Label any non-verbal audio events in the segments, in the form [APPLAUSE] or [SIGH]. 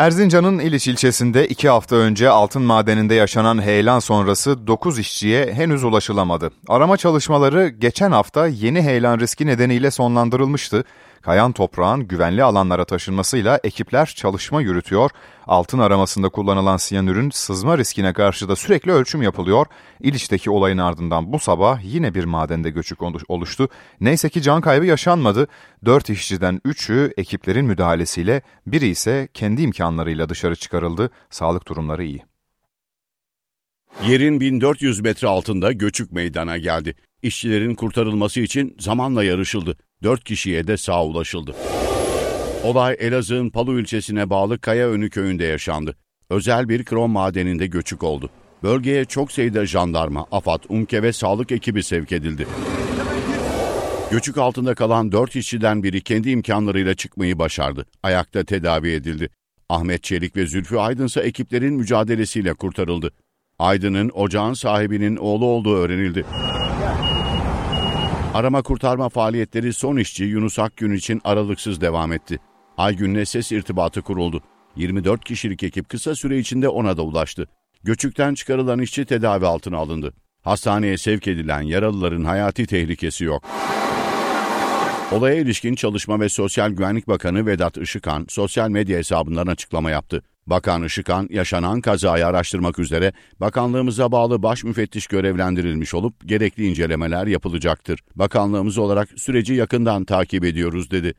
Erzincan'ın İliç ilçesinde iki hafta önce altın madeninde yaşanan heyelan sonrası 9 işçiye henüz ulaşılamadı. Arama çalışmaları geçen hafta yeni heyelan riski nedeniyle sonlandırılmıştı. Kayan toprağın güvenli alanlara taşınmasıyla ekipler çalışma yürütüyor. Altın aramasında kullanılan siyanürün sızma riskine karşı da sürekli ölçüm yapılıyor. İliç'teki olayın ardından bu sabah yine bir madende göçük oluştu. Neyse ki can kaybı yaşanmadı. Dört işçiden üçü ekiplerin müdahalesiyle, biri ise kendi imkanlarıyla dışarı çıkarıldı. Sağlık durumları iyi. Yerin 1400 metre altında göçük meydana geldi. İşçilerin kurtarılması için zamanla yarışıldı. 4 kişiye de sağ ulaşıldı. Olay Elazığ'ın Palu ilçesine bağlı Kayaönü köyünde yaşandı. Özel bir krom madeninde göçük oldu. Bölgeye çok sayıda jandarma, AFAD, UMKE ve sağlık ekibi sevk edildi. Göçük altında kalan 4 işçiden biri kendi imkanlarıyla çıkmayı başardı. Ayakta tedavi edildi. Ahmet Çelik ve Zülfü Aydın ise ekiplerin mücadelesiyle kurtarıldı. Aydın'ın ocağın sahibinin oğlu olduğu öğrenildi. Arama kurtarma faaliyetleri son işçi Yunus Akgün için aralıksız devam etti. Aygün'le ses irtibatı kuruldu. 24 kişilik ekip kısa süre içinde ona da ulaştı. Göçükten çıkarılan işçi tedavi altına alındı. Hastaneye sevk edilen yaralıların hayati tehlikesi yok. Olaya ilişkin Çalışma ve Sosyal Güvenlik Bakanı Vedat Işıkhan sosyal medya hesabından açıklama yaptı. Bakan Işıkhan yaşanan kazayı araştırmak üzere bakanlığımıza bağlı baş müfettiş görevlendirilmiş olup gerekli incelemeler yapılacaktır. Bakanlığımız olarak süreci yakından takip ediyoruz dedi.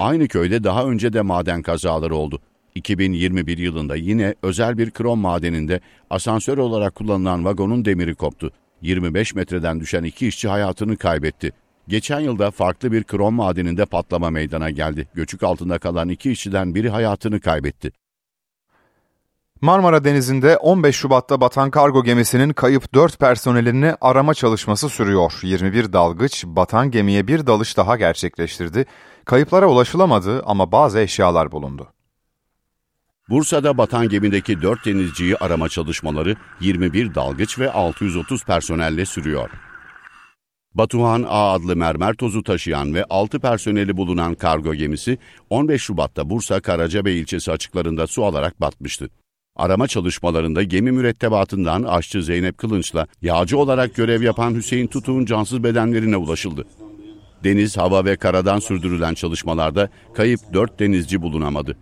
Aynı köyde daha önce de maden kazaları oldu. 2021 yılında yine özel bir krom madeninde asansör olarak kullanılan vagonun demiri koptu. 25 metreden düşen iki işçi hayatını kaybetti. Geçen yılda farklı bir krom madeninde patlama meydana geldi. Göçük altında kalan iki işçiden biri hayatını kaybetti. Marmara Denizi'nde 15 Şubat'ta batan kargo gemisinin kayıp 4 personelini arama çalışması sürüyor. 21 dalgıç batan gemiye bir dalış daha gerçekleştirdi. Kayıplara ulaşılamadı ama bazı eşyalar bulundu. Bursa'da batan gemideki 4 denizciyi arama çalışmaları 21 dalgıç ve 630 personelle sürüyor. Batuhan A adlı mermer tozu taşıyan ve 6 personeli bulunan kargo gemisi 15 Şubat'ta Bursa Karacabey ilçesi açıklarında su alarak batmıştı. Arama çalışmalarında gemi mürettebatından aşçı Zeynep Kılınç'la yağcı olarak görev yapan Hüseyin Tutuk'un cansız bedenlerine ulaşıldı. Deniz, hava ve karadan sürdürülen çalışmalarda kayıp 4 denizci bulunamadı.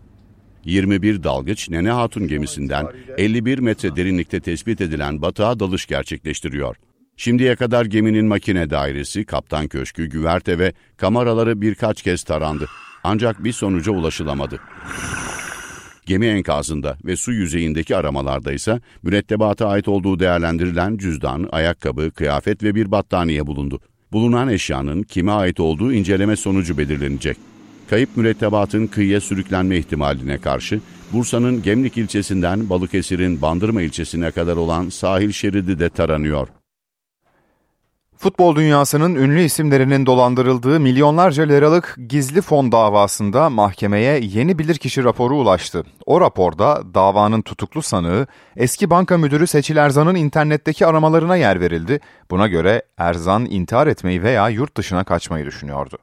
21 dalgıç Nene Hatun gemisinden 51 metre derinlikte tespit edilen batığa dalış gerçekleştiriyor. Şimdiye kadar geminin makine dairesi, kaptan köşkü, güverte ve kameraları birkaç kez tarandı. Ancak bir sonuca ulaşılamadı. Gemi enkazında ve su yüzeyindeki aramalarda ise mürettebata ait olduğu değerlendirilen cüzdan, ayakkabı, kıyafet ve bir battaniye bulundu. Bulunan eşyanın kime ait olduğu inceleme sonucu belirlenecek. Kayıp mürettebatın kıyıya sürüklenme ihtimaline karşı Bursa'nın Gemlik ilçesinden Balıkesir'in Bandırma ilçesine kadar olan sahil şeridi de taranıyor. Futbol dünyasının ünlü isimlerinin dolandırıldığı milyonlarca liralık gizli fon davasında mahkemeye yeni bilirkişi raporu ulaştı. O raporda davanın tutuklu sanığı eski banka müdürü Seçil Erzan'ın internetteki aramalarına yer verildi. Buna göre Erzan intihar etmeyi veya yurt dışına kaçmayı düşünüyordu.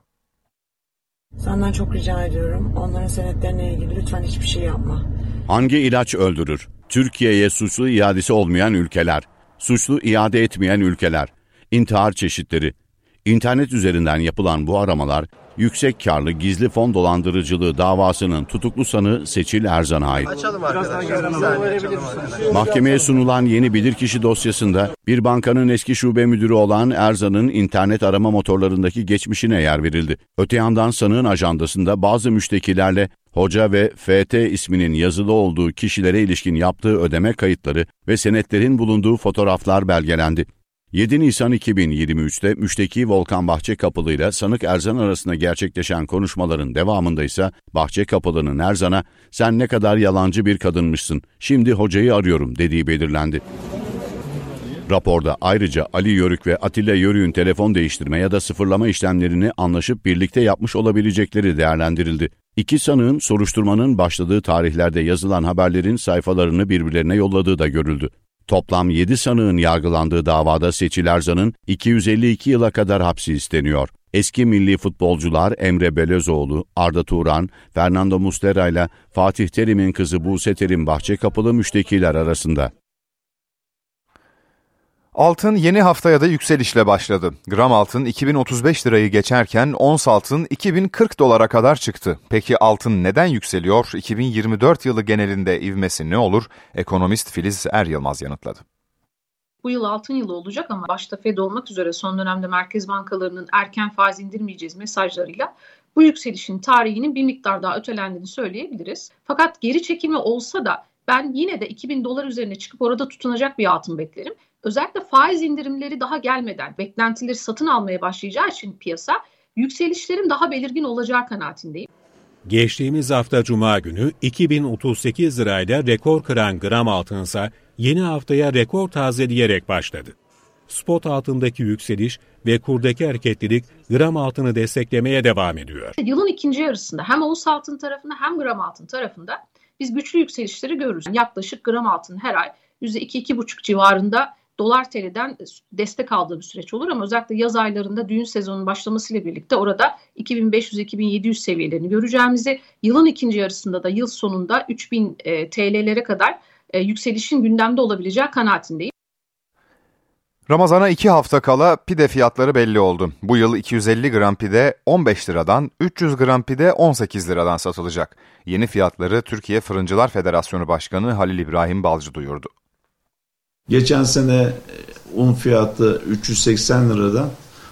Senden çok rica ediyorum. Onların senetlerine ilgili lütfen hiçbir şey yapma. Hangi ilaç öldürür? Türkiye'ye suçlu iadesi olmayan ülkeler, suçlu iade etmeyen ülkeler, intihar çeşitleri. İnternet üzerinden yapılan bu aramalar, yüksek karlı gizli fon dolandırıcılığı davasının tutuklu sanığı Seçil Erzan'a ait. Mahkemeye sunulan yeni bilirkişi dosyasında bir bankanın eski şube müdürü olan Erzan'ın internet arama motorlarındaki geçmişine yer verildi. Öte yandan sanığın ajandasında bazı müştekilerle Hoca ve FT isminin yazılı olduğu kişilere ilişkin yaptığı ödeme kayıtları ve senetlerin bulunduğu fotoğraflar belgelendi. 7 Nisan 2023'te müşteki Volkan Bahçekapılı ile sanık Erzan arasında gerçekleşen konuşmaların devamında ise Bahçekapılı'nın Erzan'a sen ne kadar yalancı bir kadınmışsın, şimdi hocayı arıyorum dediği belirlendi. Raporda ayrıca Ali Yörük ve Atilla Yörük'ün telefon değiştirme ya da sıfırlama işlemlerini anlaşıp birlikte yapmış olabilecekleri değerlendirildi. İki sanığın soruşturmanın başladığı tarihlerde yazılan haberlerin sayfalarını birbirlerine yolladığı da görüldü. Toplam 7 sanığın yargılandığı davada Seçil Erzan'ın 252 yıla kadar hapsi isteniyor. Eski milli futbolcular Emre Belözoğlu, Arda Turan, Fernando Muslera ile Fatih Terim'in kızı Buse Terim Bahçekapılı müştekiler arasında. Altın yeni haftaya da yükselişle başladı. Gram altın 2035 lirayı geçerken ons altın 2040 dolara kadar çıktı. Peki altın neden yükseliyor? 2024 yılı genelinde ivmesi ne olur? Ekonomist Filiz Er Yılmaz yanıtladı. Bu yıl altın yılı olacak ama başta Fed olmak üzere son dönemde merkez bankalarının erken faiz indirmeyeceğiz mesajlarıyla bu yükselişin tarihinin bir miktar daha ötelendiğini söyleyebiliriz. Fakat geri çekimi olsa da ben yine de 2000 dolar üzerine çıkıp orada tutunacak bir altın beklerim. Özellikle faiz indirimleri daha gelmeden beklentileri satın almaya başlayacağı için piyasa yükselişlerin daha belirgin olacağı kanaatindeyim. Geçtiğimiz hafta Cuma günü 2038 lirayla rekor kıran gram altınsa yeni haftaya rekor tazeleyerek başladı. Spot altındaki yükseliş ve kurdaki hareketlilik gram altını desteklemeye devam ediyor. Yılın ikinci yarısında hem ons altın tarafında hem gram altın tarafında biz güçlü yükselişleri görürüz. Yaklaşık gram altın her ay %2-2,5 civarında dolar TL'den destek aldığı bir süreç olur ama özellikle yaz aylarında düğün sezonunun başlamasıyla birlikte orada 2500-2700 seviyelerini göreceğimizi, yılın ikinci yarısında da yıl sonunda 3000 e, TL'lere kadar e, yükselişin gündemde olabileceği kanaatindeyim. Ramazana 2 hafta kala pide fiyatları belli oldu. Bu yıl 250 gram pide 15 liradan, 300 gram pide 18 liradan satılacak. Yeni fiyatları Türkiye Fırıncılar Federasyonu Başkanı Halil İbrahim Balcı duyurdu. Geçen sene un fiyatı 380 liradan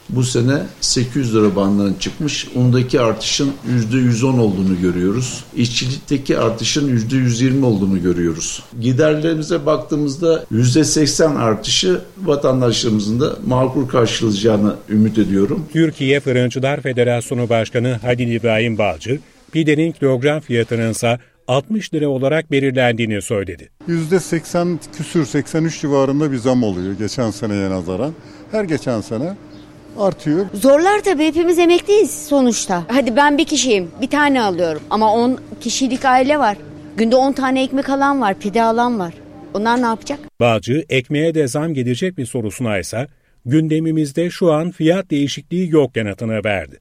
bu sene 800 lira bandına çıkmış. Undaki artışın %110 olduğunu görüyoruz. İşçilikteki artışın %120 olduğunu görüyoruz. Giderlerimize baktığımızda %80 artışı vatandaşlarımızın da makul karşılayacağını ümit ediyorum. Türkiye Fırıncılar Federasyonu Başkanı Halil İbrahim Balcı, pidenin kilogram fiyatının ise 60 lira olarak belirlendiğini söyledi. %80 küsür 83 civarında bir zam oluyor geçen seneye nazaran. Her geçen sene artıyor. Zorlar tabii hepimiz emekliyiz sonuçta. Hadi ben bir kişiyim bir tane alıyorum ama 10 kişilik aile var. Günde 10 tane ekmek alan var pide alan var. Onlar ne yapacak? Bağcı ekmeğe de zam gelecek bir sorusuna ise gündemimizde şu an fiyat değişikliği yok yanıtını verdi.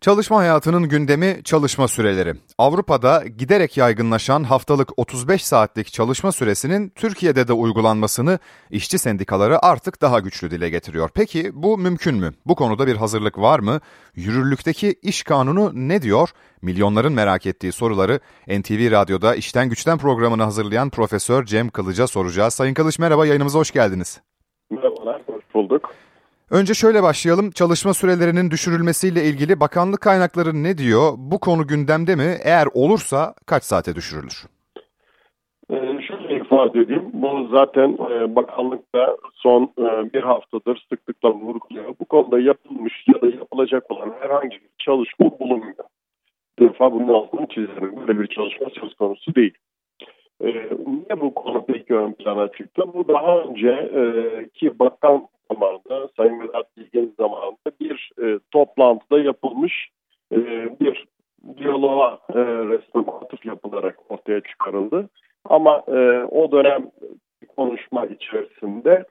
Çalışma hayatının gündemi çalışma süreleri. Avrupa'da giderek yaygınlaşan haftalık 35 saatlik çalışma süresinin Türkiye'de de uygulanmasını işçi sendikaları artık daha güçlü dile getiriyor. Peki bu mümkün mü? Bu konuda bir hazırlık var mı? Yürürlükteki iş kanunu ne diyor? Milyonların merak ettiği soruları NTV Radyo'da İşten Güçten programını hazırlayan Profesör Cem Kılıç'a soracağız. Sayın Kılıç merhaba yayınımıza hoş geldiniz. Merhabalar, hoş bulduk. Önce şöyle başlayalım. Çalışma sürelerinin düşürülmesiyle ilgili bakanlık kaynakları ne diyor? Bu konu gündemde mi? Eğer olursa kaç saate düşürülür? Ee, şöyle ifade edeyim. Bu zaten e, bakanlıkta son e, bir haftadır sıklıkla vurguluyor. Bu konuda yapılmış ya da yapılacak olan herhangi bir çalışma bulunmuyor. Bir defa bunun altını çizelim. Böyle bir çalışma söz konusu değil. E, niye bu konu peki ön plana çıktı? Bu daha önce e, bakan zamanında Sayın Vedat Bilgin zamanında bir e, toplantıda yapılmış e, bir diyaloğa e, resmen atıf yapılarak ortaya çıkarıldı. Ama e, o dönem konuşma içerisinde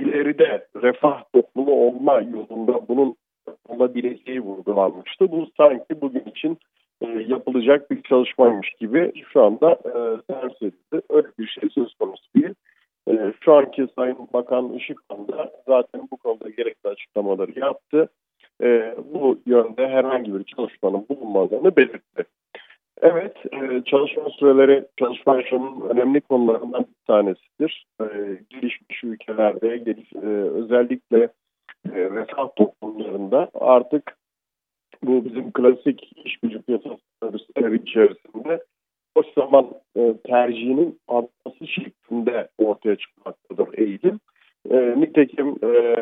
ileride refah toplumu olma yolunda bunun olabileceği vurgulanmıştı. Bu sanki bugün için e, yapılacak bir çalışmaymış gibi şu anda e, servis edildi. Öyle bir şey söz konusu değil. E, şu anki Sayın Bakan Işıkhan da zaten bu konuda gerekli açıklamaları yaptı. E, bu yönde herhangi bir çalışmanın bulunmadığını belirtti. Evet, e, çalışma süreleri çalışma yaşamının önemli konularından bir tanesidir. E, gelişmiş ülkelerde, e, özellikle e, refah toplumlarında artık bu bizim klasik iş gücü piyasası içerisinde boş zaman e, tercihinin artması şeklinde ortaya çıkmaktadır eğilim. E, nitekim e,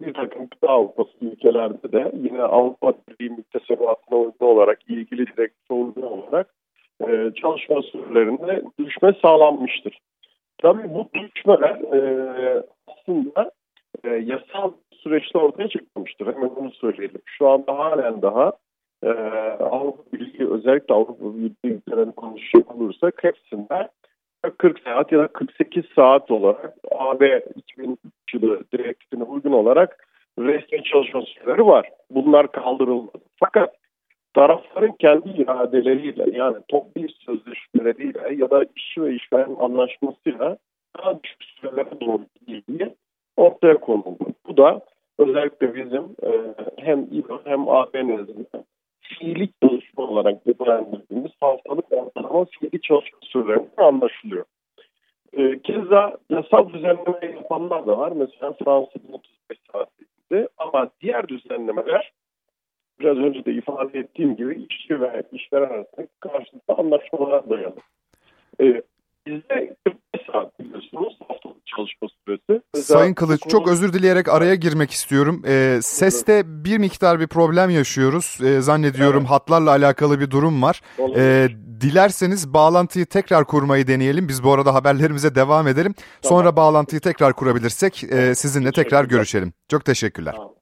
bir takım kıta Avrupası ülkelerde de yine Avrupa Birliği müktesebatına uygun olarak ilgili uygun olarak e, çalışma sürelerinde düşme sağlanmıştır. Tabii bu düşmeler e, aslında e, yasal süreçte ortaya çıkmamıştır. Hemen onu söyleyelim. Şu anda halen daha e, Avrupa Birliği özellikle Avrupa Birliği ülkelerini konuşacak olursak hepsinde 40 saat ya da 48 saat olarak AB 2003 yılı direktifine uygun olarak resmi çalışma süreleri var. Bunlar kaldırılmadı. Fakat tarafların kendi iradeleriyle yani toplu iş sözleşmeleriyle ya da işçi ve işveren anlaşmasıyla daha düşük sürelere doğru gidildiği ortaya konuldu. Bu da özellikle bizim e, hem İBA hem AB nezdinde fiili çalışma olarak değerlendirdiğimiz haftalık ortalama fiili çalışma sürelerinde anlaşılıyor. E, keza yasal düzenleme yapanlar da var. Mesela Fransa'da 35 saatinde ama diğer düzenlemeler biraz önce de ifade ettiğim gibi işçi ve işveren arasında karşılıklı anlaşmalara dayalı. E, bizde 45 saat biliyorsunuz haftalık çalışma süresi. Mesela Sayın Kılıç konu... çok özür dileyerek araya girmek istiyorum. E, seste bir miktar bir problem yaşıyoruz. E, zannediyorum evet. hatlarla alakalı bir durum var. E, dilerseniz bağlantıyı tekrar kurmayı deneyelim. Biz bu arada haberlerimize devam edelim. Tamam. Sonra bağlantıyı tekrar kurabilirsek e, sizinle tekrar görüşelim. Çok teşekkürler. Tamam.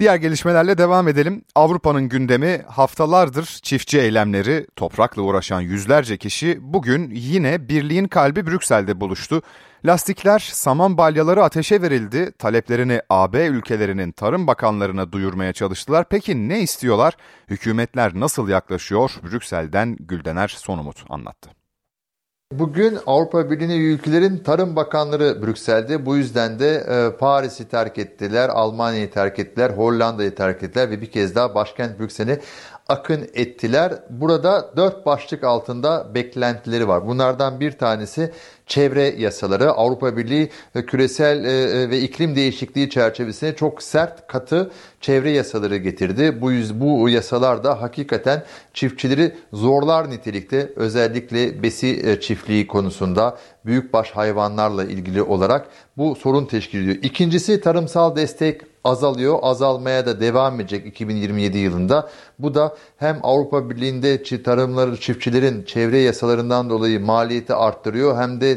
Diğer gelişmelerle devam edelim. Avrupa'nın gündemi haftalardır çiftçi eylemleri, toprakla uğraşan yüzlerce kişi bugün yine birliğin kalbi Brüksel'de buluştu. Lastikler, saman balyaları ateşe verildi. Taleplerini AB ülkelerinin tarım bakanlarına duyurmaya çalıştılar. Peki ne istiyorlar? Hükümetler nasıl yaklaşıyor? Brüksel'den Güldener Sonumut anlattı. Bugün Avrupa Birliği ülkelerin tarım bakanları Brüksel'de. Bu yüzden de e, Paris'i terk ettiler, Almanya'yı terk ettiler, Hollanda'yı terk ettiler ve bir kez daha başkent Brüksel'i akın ettiler. Burada dört başlık altında beklentileri var. Bunlardan bir tanesi çevre yasaları. Avrupa Birliği e, küresel e, e, ve iklim değişikliği çerçevesine çok sert, katı çevre yasaları getirdi. Bu yüz, bu yasalar da hakikaten çiftçileri zorlar nitelikte. Özellikle besi çiftliği konusunda büyükbaş hayvanlarla ilgili olarak bu sorun teşkil ediyor. İkincisi tarımsal destek azalıyor. Azalmaya da devam edecek 2027 yılında. Bu da hem Avrupa Birliği'nde tarımları çiftçilerin çevre yasalarından dolayı maliyeti arttırıyor hem de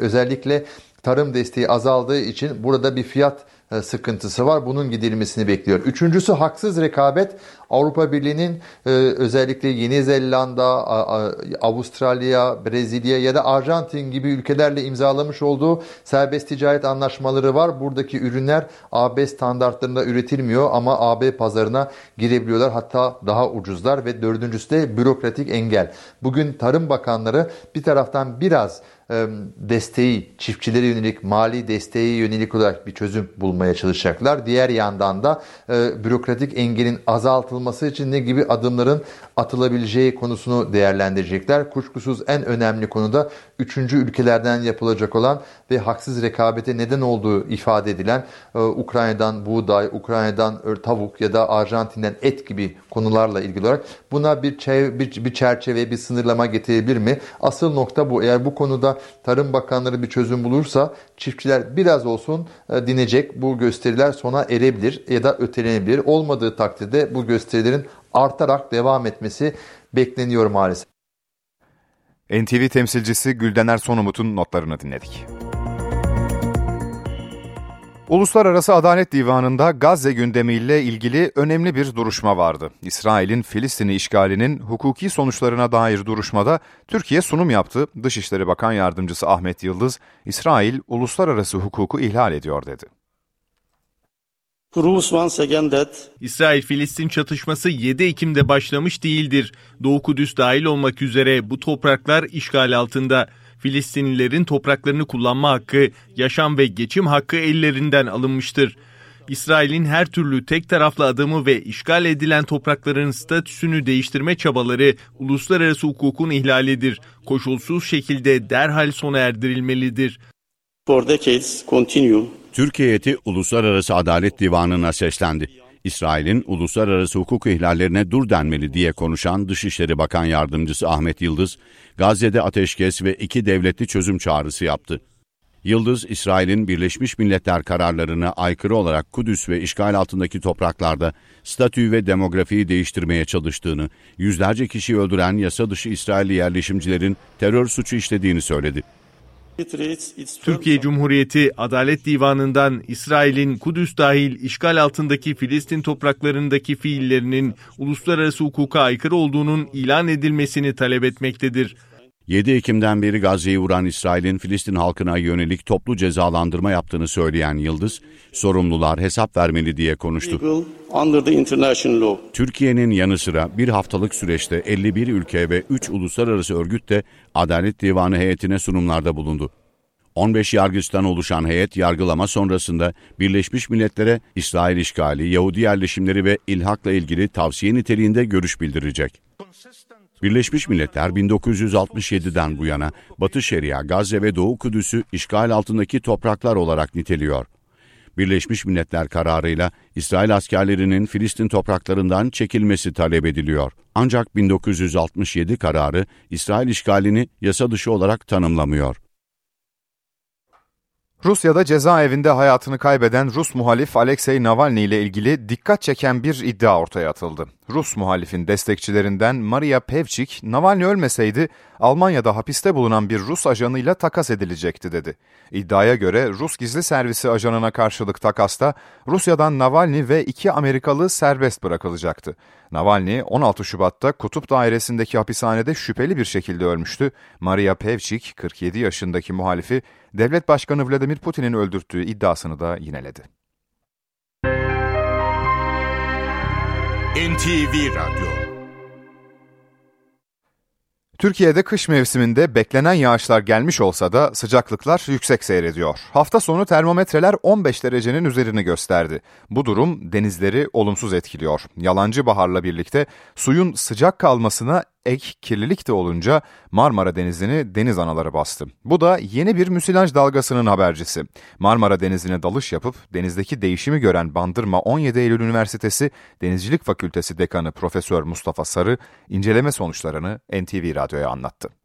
özellikle tarım desteği azaldığı için burada bir fiyat e, sıkıntısı var. Bunun gidilmesini bekliyor. Üçüncüsü haksız rekabet. Avrupa Birliği'nin e, özellikle Yeni Zelanda, Avustralya, Brezilya ya da Arjantin gibi ülkelerle imzalamış olduğu serbest ticaret anlaşmaları var. Buradaki ürünler AB standartlarında üretilmiyor ama AB pazarına girebiliyorlar. Hatta daha ucuzlar ve dördüncüsü de bürokratik engel. Bugün Tarım Bakanları bir taraftan biraz desteği, çiftçilere yönelik mali desteği yönelik olarak bir çözüm bulmaya çalışacaklar. Diğer yandan da e, bürokratik engelin azaltılması için ne gibi adımların atılabileceği konusunu değerlendirecekler. Kuşkusuz en önemli konuda üçüncü ülkelerden yapılacak olan ve haksız rekabete neden olduğu ifade edilen e, Ukrayna'dan buğday, Ukrayna'dan tavuk ya da Arjantin'den et gibi konularla ilgili olarak buna bir, bir, bir çerçeve, bir sınırlama getirebilir mi? Asıl nokta bu. Eğer bu konuda Tarım Bakanları bir çözüm bulursa çiftçiler biraz olsun e, dinecek. Bu gösteriler sona erebilir ya da ötelenebilir. Olmadığı takdirde bu gösterilerin artarak devam etmesi bekleniyor maalesef. NTV temsilcisi Güldener Sonumut'un notlarını dinledik. Uluslararası Adalet Divanı'nda Gazze gündemiyle ilgili önemli bir duruşma vardı. İsrail'in Filistin'i işgalinin hukuki sonuçlarına dair duruşmada Türkiye sunum yaptı. Dışişleri Bakan Yardımcısı Ahmet Yıldız, İsrail uluslararası hukuku ihlal ediyor dedi. İsrail-Filistin çatışması 7 Ekim'de başlamış değildir. Doğu Kudüs dahil olmak üzere bu topraklar işgal altında. Filistinlilerin topraklarını kullanma hakkı, yaşam ve geçim hakkı ellerinden alınmıştır. İsrail'in her türlü tek taraflı adımı ve işgal edilen toprakların statüsünü değiştirme çabaları uluslararası hukukun ihlalidir. Koşulsuz şekilde derhal sona erdirilmelidir. Türkiye heyeti Uluslararası Adalet Divanı'na seslendi. İsrail'in uluslararası hukuk ihlallerine dur denmeli diye konuşan Dışişleri Bakan Yardımcısı Ahmet Yıldız, Gazze'de ateşkes ve iki devletli çözüm çağrısı yaptı. Yıldız, İsrail'in Birleşmiş Milletler kararlarına aykırı olarak Kudüs ve işgal altındaki topraklarda statü ve demografiyi değiştirmeye çalıştığını, yüzlerce kişi öldüren yasa dışı İsrailli yerleşimcilerin terör suçu işlediğini söyledi. Türkiye Cumhuriyeti Adalet Divanı'ndan İsrail'in Kudüs dahil işgal altındaki Filistin topraklarındaki fiillerinin uluslararası hukuka aykırı olduğunun ilan edilmesini talep etmektedir. 7 Ekim'den beri Gazze'yi vuran İsrail'in Filistin halkına yönelik toplu cezalandırma yaptığını söyleyen Yıldız, sorumlular hesap vermeli diye konuştu. Türkiye'nin yanı sıra bir haftalık süreçte 51 ülke ve 3 uluslararası örgüt de Adalet Divanı heyetine sunumlarda bulundu. 15 yargıçtan oluşan heyet yargılama sonrasında Birleşmiş Milletler'e İsrail işgali, Yahudi yerleşimleri ve ilhakla ilgili tavsiye niteliğinde görüş bildirecek. Birleşmiş Milletler 1967'den bu yana Batı Şeria, Gazze ve Doğu Kudüs'ü işgal altındaki topraklar olarak niteliyor. Birleşmiş Milletler kararıyla İsrail askerlerinin Filistin topraklarından çekilmesi talep ediliyor. Ancak 1967 kararı İsrail işgalini yasa dışı olarak tanımlamıyor. Rusya'da cezaevinde hayatını kaybeden Rus muhalif Alexei Navalny ile ilgili dikkat çeken bir iddia ortaya atıldı. Rus muhalifin destekçilerinden Maria Pevchik, Navalny ölmeseydi Almanya'da hapiste bulunan bir Rus ajanıyla takas edilecekti dedi. İddiaya göre Rus gizli servisi ajanına karşılık takasta Rusya'dan Navalny ve iki Amerikalı serbest bırakılacaktı. Navalny 16 Şubat'ta Kutup Dairesi'ndeki hapishanede şüpheli bir şekilde ölmüştü. Maria Pevchik, 47 yaşındaki muhalifi, devlet başkanı Vladimir Putin'in öldürttüğü iddiasını da yineledi. NTV Radyo Türkiye'de kış mevsiminde beklenen yağışlar gelmiş olsa da sıcaklıklar yüksek seyrediyor. Hafta sonu termometreler 15 derecenin üzerini gösterdi. Bu durum denizleri olumsuz etkiliyor. Yalancı baharla birlikte suyun sıcak kalmasına ek kirlilik de olunca Marmara Denizi'ni deniz anaları bastı. Bu da yeni bir müsilaj dalgasının habercisi. Marmara Denizi'ne dalış yapıp denizdeki değişimi gören Bandırma 17 Eylül Üniversitesi Denizcilik Fakültesi Dekanı Profesör Mustafa Sarı inceleme sonuçlarını NTV Radyo'ya anlattı.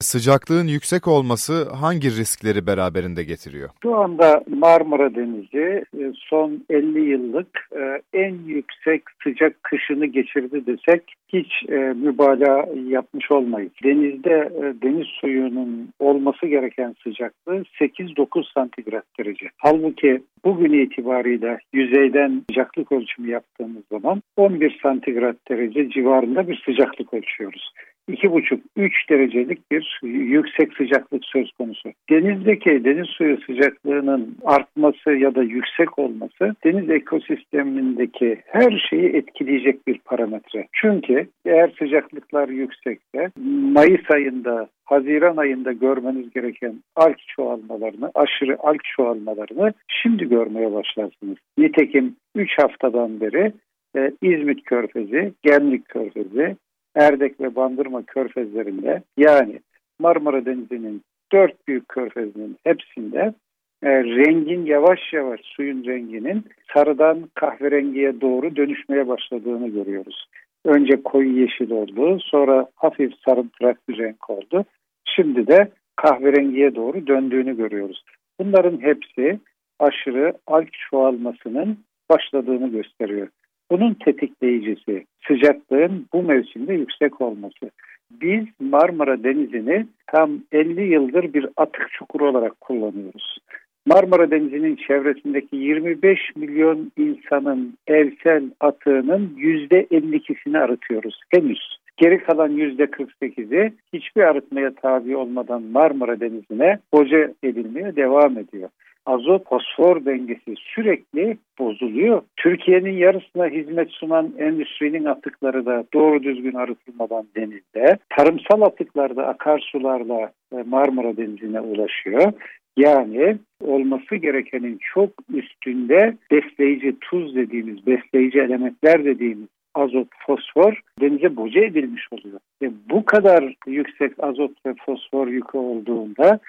Sıcaklığın yüksek olması hangi riskleri beraberinde getiriyor? Şu anda Marmara Denizi e, son 50 yıllık e, en yüksek sıcak kışını geçirdi desek hiç e, mübalağa yapmış olmayız. Denizde deniz suyunun olması gereken sıcaklığı 8-9 santigrat derece. Halbuki bugün itibariyle yüzeyden sıcaklık ölçümü yaptığımız zaman 11 santigrat derece civarında bir sıcaklık ölçüyoruz. 2,5-3 derecelik bir yüksek sıcaklık söz konusu. Denizdeki deniz suyu sıcaklığının artması ya da yüksek olması deniz ekosistemindeki her şeyi etkileyecek bir parametre. Çünkü eğer sıcaklıklar yüksekse Mayıs ayında Haziran ayında görmeniz gereken alg çoğalmalarını, aşırı alg çoğalmalarını şimdi görmeye başlarsınız. Nitekim 3 haftadan beri e, İzmit Körfezi, Gemlik Körfezi, Erdek ve Bandırma körfezlerinde yani Marmara Denizi'nin dört büyük körfezinin hepsinde e, rengin yavaş yavaş suyun renginin sarıdan kahverengiye doğru dönüşmeye başladığını görüyoruz. Önce koyu yeşil oldu, sonra hafif sarımtırak bir renk oldu. Şimdi de kahverengiye doğru döndüğünü görüyoruz. Bunların hepsi aşırı alg çoğalmasının başladığını gösteriyor. Bunun tetikleyicisi sıcaklığın bu mevsimde yüksek olması. Biz Marmara Denizi'ni tam 50 yıldır bir atık çukuru olarak kullanıyoruz. Marmara Denizi'nin çevresindeki 25 milyon insanın evsel atığının %52'sini arıtıyoruz henüz. Geri kalan %48'i hiçbir arıtmaya tabi olmadan Marmara Denizi'ne boca edilmeye devam ediyor azot fosfor dengesi sürekli bozuluyor. Türkiye'nin yarısına hizmet sunan endüstrinin atıkları da doğru düzgün arıtılmadan denizde. Tarımsal atıklar da akarsularla e, Marmara Denizi'ne ulaşıyor. Yani olması gerekenin çok üstünde besleyici tuz dediğimiz, besleyici elementler dediğimiz azot, fosfor denize boca edilmiş oluyor. Ve bu kadar yüksek azot ve fosfor yükü olduğunda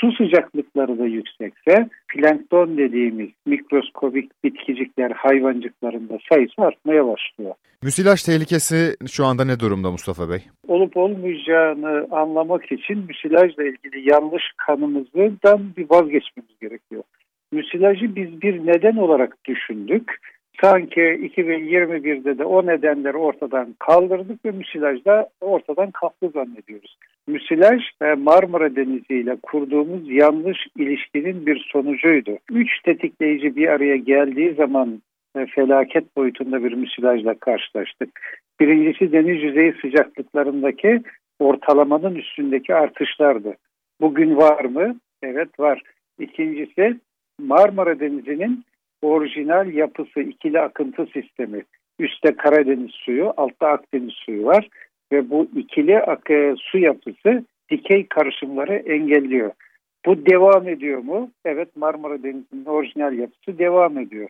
su sıcaklıkları da yüksekse plankton dediğimiz mikroskobik bitkicikler hayvancıklarında sayısı artmaya başlıyor. Müsilaj tehlikesi şu anda ne durumda Mustafa Bey? Olup olmayacağını anlamak için müsilajla ilgili yanlış kanımızdan bir vazgeçmemiz gerekiyor. Müsilajı biz bir neden olarak düşündük. Sanki 2021'de de o nedenleri ortadan kaldırdık ve müsilajda ortadan kalktı zannediyoruz. Müsilaj Marmara Denizi ile kurduğumuz yanlış ilişkinin bir sonucuydu. Üç tetikleyici bir araya geldiği zaman e, felaket boyutunda bir müsilajla karşılaştık. Birincisi deniz yüzeyi sıcaklıklarındaki ortalamanın üstündeki artışlardı. Bugün var mı? Evet var. İkincisi Marmara Denizi'nin orijinal yapısı ikili akıntı sistemi. Üstte Karadeniz suyu, altta Akdeniz suyu var ve bu ikili su yapısı dikey karışımları engelliyor. Bu devam ediyor mu? Evet Marmara Denizi'nin orijinal yapısı devam ediyor.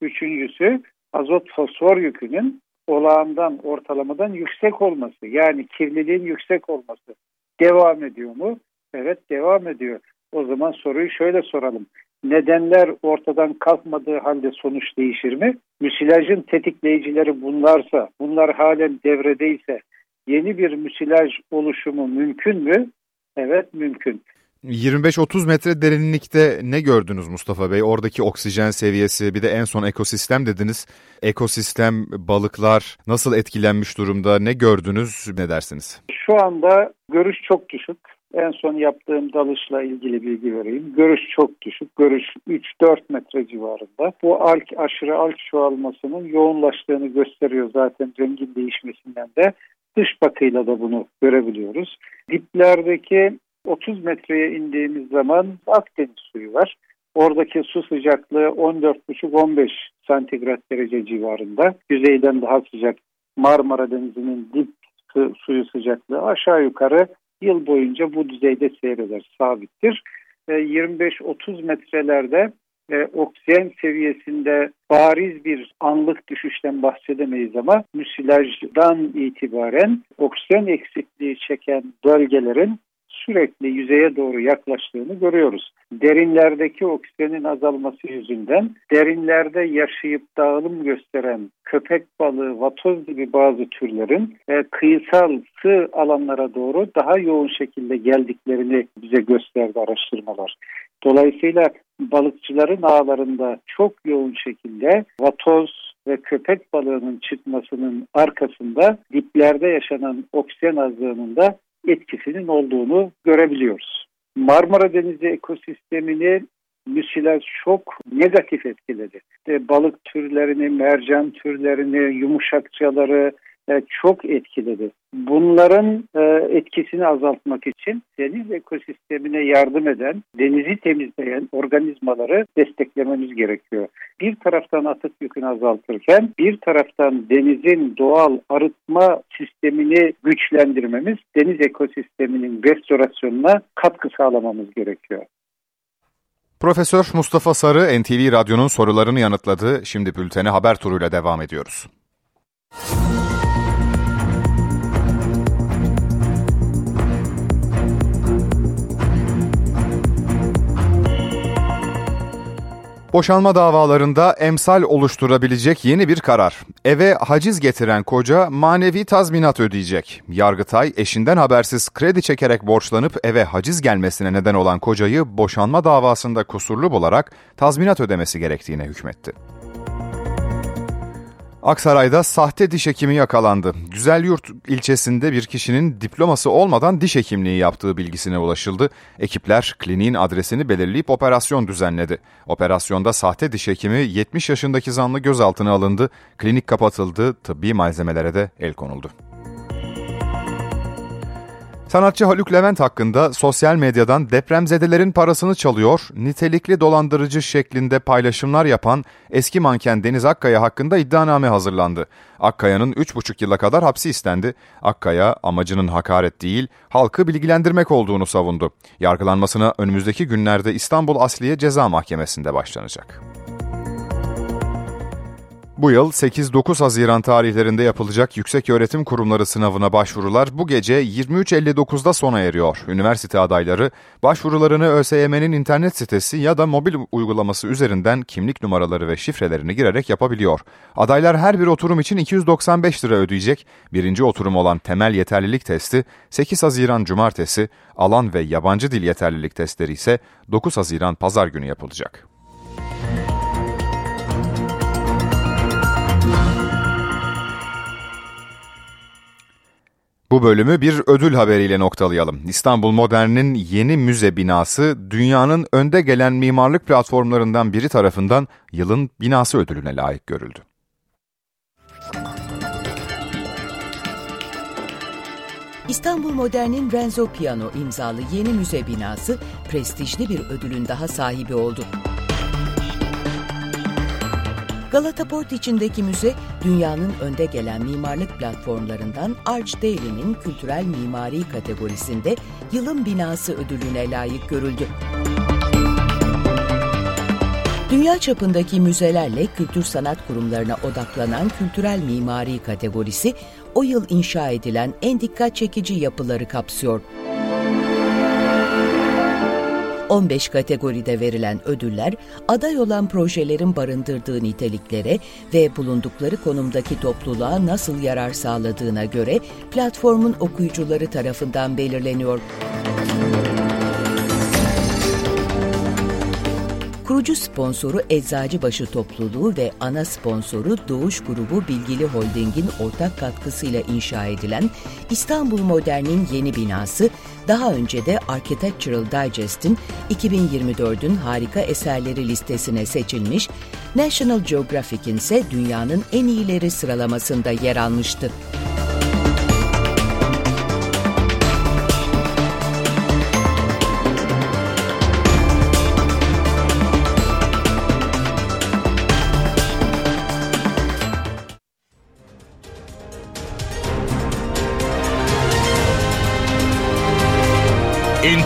Üçüncüsü azot fosfor yükünün olağandan ortalamadan yüksek olması yani kirliliğin yüksek olması devam ediyor mu? Evet devam ediyor. O zaman soruyu şöyle soralım. Nedenler ortadan kalkmadığı halde sonuç değişir mi? Müsilajın tetikleyicileri bunlarsa, bunlar halen devredeyse yeni bir müsilaj oluşumu mümkün mü? Evet mümkün. 25-30 metre derinlikte ne gördünüz Mustafa Bey? Oradaki oksijen seviyesi bir de en son ekosistem dediniz. Ekosistem, balıklar nasıl etkilenmiş durumda? Ne gördünüz? Ne dersiniz? Şu anda görüş çok düşük. En son yaptığım dalışla ilgili bilgi vereyim. Görüş çok düşük. Görüş 3-4 metre civarında. Bu alk aşırı alk çoğalmasının yoğunlaştığını gösteriyor zaten rengin değişmesinden de. Dış batıyla da bunu görebiliyoruz. Diplerdeki 30 metreye indiğimiz zaman Akdeniz suyu var. Oradaki su sıcaklığı 14,5-15 santigrat derece civarında. Yüzeyden daha sıcak Marmara Denizi'nin dip suyu sıcaklığı aşağı yukarı yıl boyunca bu düzeyde seyreder, sabittir. 25-30 e, metrelerde e, oksijen seviyesinde bariz bir anlık düşüşten bahsedemeyiz ama müsilajdan itibaren oksijen eksikliği çeken bölgelerin sürekli yüzeye doğru yaklaştığını görüyoruz. Derinlerdeki oksijenin azalması yüzünden derinlerde yaşayıp dağılım gösteren köpek balığı, vatoz gibi bazı türlerin e, kıyısal sığ alanlara doğru daha yoğun şekilde geldiklerini bize gösterdi araştırmalar. Dolayısıyla balıkçıların ağlarında çok yoğun şekilde vatoz ve köpek balığının çıkmasının arkasında diplerde yaşanan oksijen azlığının da etkisinin olduğunu görebiliyoruz. Marmara Denizi ekosistemini müsilaj çok negatif etkiledi. İşte balık türlerini, mercan türlerini, yumuşakçaları, e, çok etkiledi. Bunların e, etkisini azaltmak için deniz ekosistemine yardım eden, denizi temizleyen organizmaları desteklememiz gerekiyor. Bir taraftan atık yükünü azaltırken bir taraftan denizin doğal arıtma sistemini güçlendirmemiz, deniz ekosisteminin restorasyonuna katkı sağlamamız gerekiyor. Profesör Mustafa Sarı NTV Radyo'nun sorularını yanıtladı. Şimdi bültene haber turuyla devam ediyoruz. Boşanma davalarında emsal oluşturabilecek yeni bir karar. Eve haciz getiren koca manevi tazminat ödeyecek. Yargıtay eşinden habersiz kredi çekerek borçlanıp eve haciz gelmesine neden olan kocayı boşanma davasında kusurlu bularak tazminat ödemesi gerektiğine hükmetti. Aksaray'da sahte diş hekimi yakalandı. Güzelyurt ilçesinde bir kişinin diploması olmadan diş hekimliği yaptığı bilgisine ulaşıldı. Ekipler kliniğin adresini belirleyip operasyon düzenledi. Operasyonda sahte diş hekimi 70 yaşındaki zanlı gözaltına alındı. Klinik kapatıldı, tıbbi malzemelere de el konuldu. Sanatçı Haluk Levent hakkında sosyal medyadan depremzedelerin parasını çalıyor, nitelikli dolandırıcı şeklinde paylaşımlar yapan eski manken Deniz Akkaya hakkında iddianame hazırlandı. Akkaya'nın 3,5 yıla kadar hapsi istendi. Akkaya amacının hakaret değil, halkı bilgilendirmek olduğunu savundu. Yargılanmasına önümüzdeki günlerde İstanbul Asliye Ceza Mahkemesi'nde başlanacak. Bu yıl 8-9 Haziran tarihlerinde yapılacak Yüksek Öğretim Kurumları sınavına başvurular bu gece 23.59'da sona eriyor. Üniversite adayları başvurularını ÖSYM'nin internet sitesi ya da mobil uygulaması üzerinden kimlik numaraları ve şifrelerini girerek yapabiliyor. Adaylar her bir oturum için 295 lira ödeyecek. Birinci oturum olan temel yeterlilik testi 8 Haziran Cumartesi, alan ve yabancı dil yeterlilik testleri ise 9 Haziran Pazar günü yapılacak. Bu bölümü bir ödül haberiyle noktalayalım. İstanbul Modern'in yeni müze binası dünyanın önde gelen mimarlık platformlarından biri tarafından yılın binası ödülüne layık görüldü. İstanbul Modern'in Renzo Piano imzalı yeni müze binası prestijli bir ödülün daha sahibi oldu. Galata Port içindeki müze, dünyanın önde gelen mimarlık platformlarından Archdale'nin kültürel mimari kategorisinde yılın binası ödülüne layık görüldü. Dünya çapındaki müzelerle kültür sanat kurumlarına odaklanan kültürel mimari kategorisi, o yıl inşa edilen en dikkat çekici yapıları kapsıyor. 15 kategoride verilen ödüller aday olan projelerin barındırdığı niteliklere ve bulundukları konumdaki topluluğa nasıl yarar sağladığına göre platformun okuyucuları tarafından belirleniyor. Kurucu sponsoru Eczacıbaşı Topluluğu ve ana sponsoru Doğuş Grubu Bilgili Holding'in ortak katkısıyla inşa edilen İstanbul Modern'in yeni binası, daha önce de Architectural Digest'in 2024'ün harika eserleri listesine seçilmiş, National Geographic'in ise dünyanın en iyileri sıralamasında yer almıştı.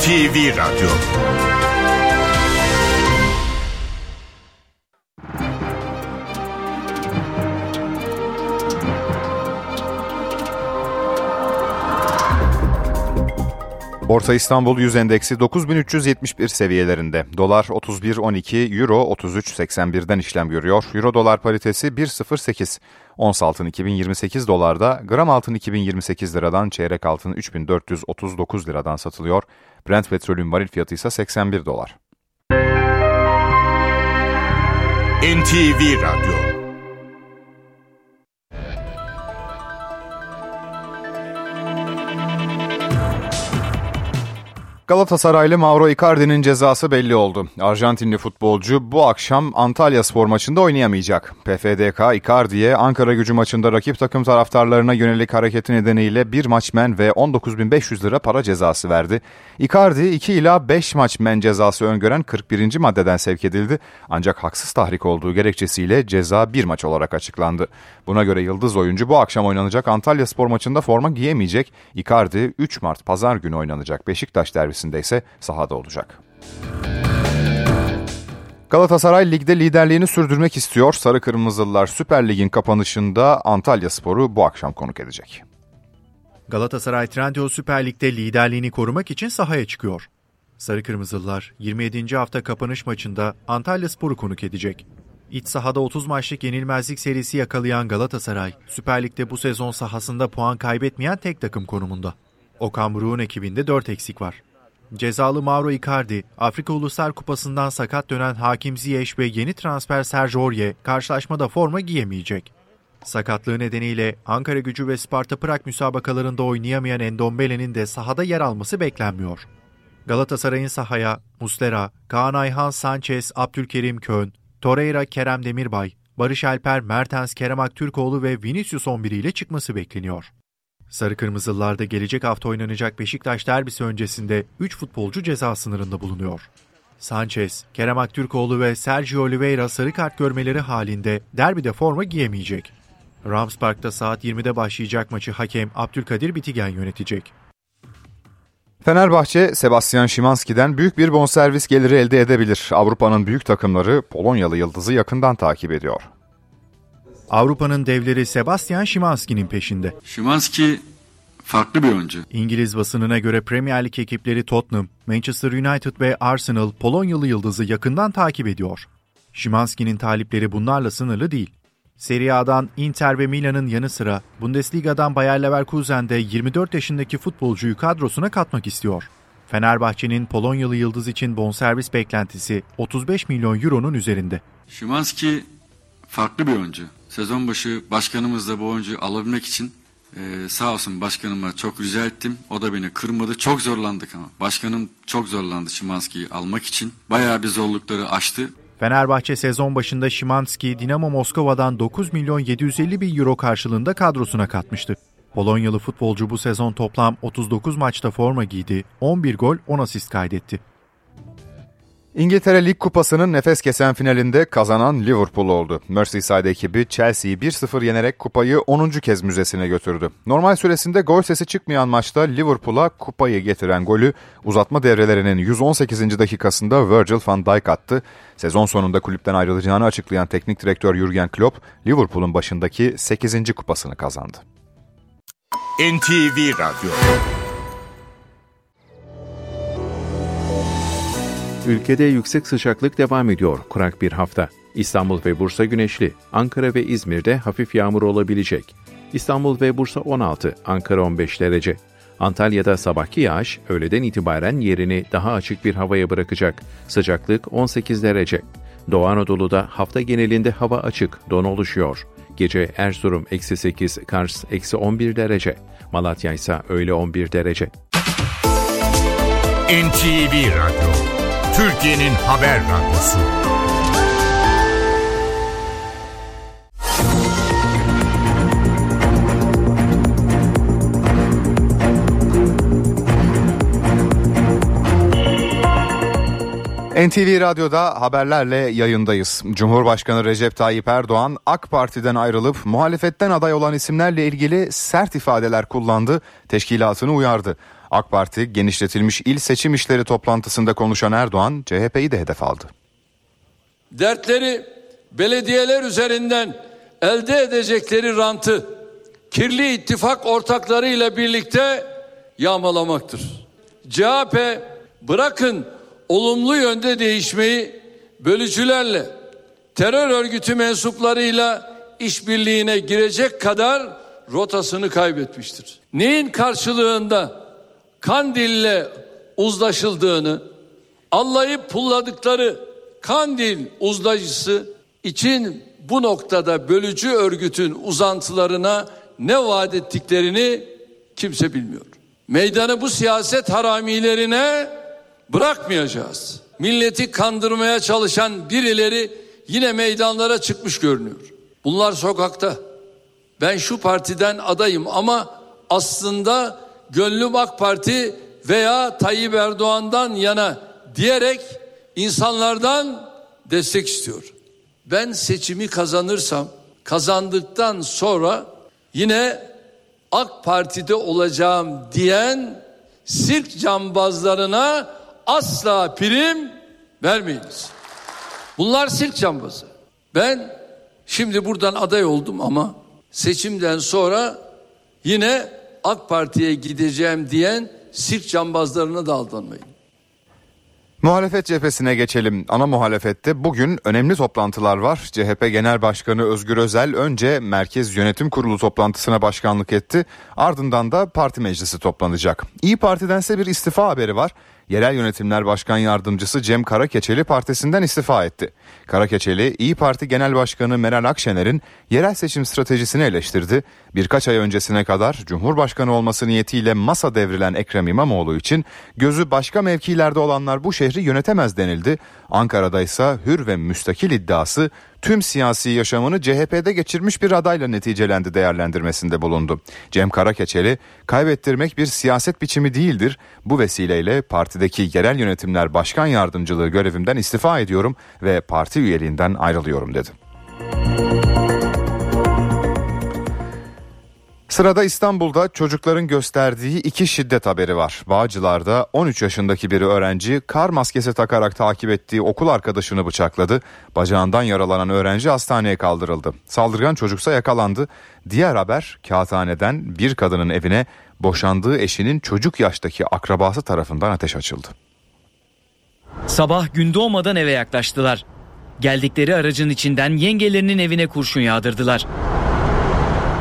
NTV Radyo Borsa İstanbul Yüz Endeksi 9371 seviyelerinde. Dolar 31.12, Euro 33.81'den işlem görüyor. Euro dolar paritesi 1.08. Ons altın 2028 dolarda, gram altın 2028 liradan, çeyrek altın 3439 liradan satılıyor. Brent petrolün varil fiyatı ise 81 dolar. NTV Radyo Galatasaraylı Mauro Icardi'nin cezası belli oldu. Arjantinli futbolcu bu akşam Antalya spor maçında oynayamayacak. PFDK Icardi'ye Ankara gücü maçında rakip takım taraftarlarına yönelik hareketi nedeniyle bir maç men ve 19.500 lira para cezası verdi. Icardi 2 ila 5 maç men cezası öngören 41. maddeden sevk edildi. Ancak haksız tahrik olduğu gerekçesiyle ceza bir maç olarak açıklandı. Buna göre yıldız oyuncu bu akşam oynanacak Antalya spor maçında forma giyemeyecek. Icardi 3 Mart pazar günü oynanacak Beşiktaş derbisinde ise sahada olacak. Galatasaray ligde liderliğini sürdürmek istiyor. Sarı Kırmızılılar Süper Lig'in kapanışında Antalya Sporu bu akşam konuk edecek. Galatasaray Trendyol Süper Lig'de liderliğini korumak için sahaya çıkıyor. Sarı Kırmızılılar 27. hafta kapanış maçında Antalya Sporu konuk edecek. İç sahada 30 maçlık yenilmezlik serisi yakalayan Galatasaray, Süper Lig'de bu sezon sahasında puan kaybetmeyen tek takım konumunda. Okan Buruk'un ekibinde 4 eksik var. Cezalı Mauro Icardi, Afrika Uluslar Kupası'ndan sakat dönen Hakim Ziyech ve yeni transfer Serge Aurier karşılaşmada forma giyemeyecek. Sakatlığı nedeniyle Ankara gücü ve Sparta Prag müsabakalarında oynayamayan Endombele'nin de sahada yer alması beklenmiyor. Galatasaray'ın sahaya Muslera, Kaan Ayhan Sanchez, Abdülkerim Kön, Torreira Kerem Demirbay, Barış Alper Mertens Kerem Aktürkoğlu ve Vinicius 11 ile çıkması bekleniyor. Sarı Kırmızılılarda gelecek hafta oynanacak Beşiktaş derbisi öncesinde 3 futbolcu ceza sınırında bulunuyor. Sanchez, Kerem Aktürkoğlu ve Sergio Oliveira sarı kart görmeleri halinde derbide forma giyemeyecek. Rams Park'ta saat 20'de başlayacak maçı hakem Abdülkadir Bitigen yönetecek. Fenerbahçe, Sebastian Szymanski'den büyük bir bonservis geliri elde edebilir. Avrupa'nın büyük takımları Polonyalı yıldızı yakından takip ediyor. Avrupa'nın devleri Sebastian Szymanski'nin peşinde. Szymanski farklı bir oyuncu. İngiliz basınına göre Premier Lig ekipleri Tottenham, Manchester United ve Arsenal Polonyalı yıldızı yakından takip ediyor. Szymanski'nin talipleri bunlarla sınırlı değil. Serie A'dan Inter ve Milan'ın yanı sıra Bundesliga'dan Bayer Leverkusen'de 24 yaşındaki futbolcuyu kadrosuna katmak istiyor. Fenerbahçe'nin Polonyalı yıldız için bonservis beklentisi 35 milyon euronun üzerinde. Szymanski farklı bir oyuncu. Sezon başı başkanımız da bu oyuncuyu alabilmek için ee, sağ olsun başkanıma çok rica ettim. O da beni kırmadı. Çok zorlandık ama. Başkanım çok zorlandı Şimanski'yi almak için. Bayağı bir zorlukları aştı. Fenerbahçe sezon başında Şimanski, Dinamo Moskova'dan 9 milyon 750 bin euro karşılığında kadrosuna katmıştı. Polonyalı futbolcu bu sezon toplam 39 maçta forma giydi, 11 gol 10 asist kaydetti. İngiltere Lig Kupası'nın nefes kesen finalinde kazanan Liverpool oldu. Merseyside ekibi Chelsea'yi 1-0 yenerek kupayı 10. kez müzesine götürdü. Normal süresinde gol sesi çıkmayan maçta Liverpool'a kupayı getiren golü uzatma devrelerinin 118. dakikasında Virgil van Dijk attı. Sezon sonunda kulüpten ayrılacağını açıklayan teknik direktör Jurgen Klopp, Liverpool'un başındaki 8. kupasını kazandı. NTV Radyo Ülkede yüksek sıcaklık devam ediyor. Kurak bir hafta. İstanbul ve Bursa güneşli. Ankara ve İzmir'de hafif yağmur olabilecek. İstanbul ve Bursa 16, Ankara 15 derece. Antalya'da sabahki yağış öğleden itibaren yerini daha açık bir havaya bırakacak. Sıcaklık 18 derece. Doğu Anadolu'da hafta genelinde hava açık, don oluşuyor. Gece Erzurum eksi 8, Kars eksi 11 derece. Malatya ise öğle 11 derece. NTV Radyo Türkiye'nin haber radyosu. NTV Radyo'da haberlerle yayındayız. Cumhurbaşkanı Recep Tayyip Erdoğan AK Parti'den ayrılıp muhalefetten aday olan isimlerle ilgili sert ifadeler kullandı, teşkilatını uyardı. AK Parti genişletilmiş il seçim işleri toplantısında konuşan Erdoğan CHP'yi de hedef aldı. Dertleri belediyeler üzerinden elde edecekleri rantı kirli ittifak ortaklarıyla birlikte yağmalamaktır. CHP bırakın olumlu yönde değişmeyi bölücülerle terör örgütü mensuplarıyla işbirliğine girecek kadar rotasını kaybetmiştir. Neyin karşılığında Kandil'le uzlaşıldığını, anlayıp pulladıkları Kandil uzlaşısı için bu noktada bölücü örgütün uzantılarına ne vaat ettiklerini kimse bilmiyor. Meydanı bu siyaset haramilerine bırakmayacağız. Milleti kandırmaya çalışan birileri yine meydanlara çıkmış görünüyor. Bunlar sokakta. Ben şu partiden adayım ama aslında gönlüm AK Parti veya Tayyip Erdoğan'dan yana diyerek insanlardan destek istiyor. Ben seçimi kazanırsam kazandıktan sonra yine AK Parti'de olacağım diyen sirk cambazlarına asla prim vermeyiniz. Bunlar sirk cambazı. Ben şimdi buradan aday oldum ama seçimden sonra yine AK Parti'ye gideceğim diyen sirk cambazlarına da aldanmayın. Muhalefet cephesine geçelim. Ana muhalefette bugün önemli toplantılar var. CHP Genel Başkanı Özgür Özel önce Merkez Yönetim Kurulu toplantısına başkanlık etti. Ardından da parti meclisi toplanacak. İyi Parti'dense bir istifa haberi var. Yerel Yönetimler Başkan Yardımcısı Cem Karakeçeli partisinden istifa etti. Karakeçeli, İyi Parti Genel Başkanı Meral Akşener'in yerel seçim stratejisini eleştirdi. Birkaç ay öncesine kadar Cumhurbaşkanı olması niyetiyle masa devrilen Ekrem İmamoğlu için gözü başka mevkilerde olanlar bu şehri yönetemez denildi. Ankara'da ise hür ve müstakil iddiası tüm siyasi yaşamını CHP'de geçirmiş bir adayla neticelendi değerlendirmesinde bulundu. Cem Karakeçeli, kaybettirmek bir siyaset biçimi değildir. Bu vesileyle partideki yerel yönetimler başkan yardımcılığı görevimden istifa ediyorum ve parti üyeliğinden ayrılıyorum dedi. Sırada İstanbul'da çocukların gösterdiği iki şiddet haberi var. Bağcılar'da 13 yaşındaki bir öğrenci kar maskesi takarak takip ettiği okul arkadaşını bıçakladı. Bacağından yaralanan öğrenci hastaneye kaldırıldı. Saldırgan çocuksa yakalandı. Diğer haber kağıthaneden bir kadının evine boşandığı eşinin çocuk yaştaki akrabası tarafından ateş açıldı. Sabah gün doğmadan eve yaklaştılar. Geldikleri aracın içinden yengelerinin evine kurşun yağdırdılar.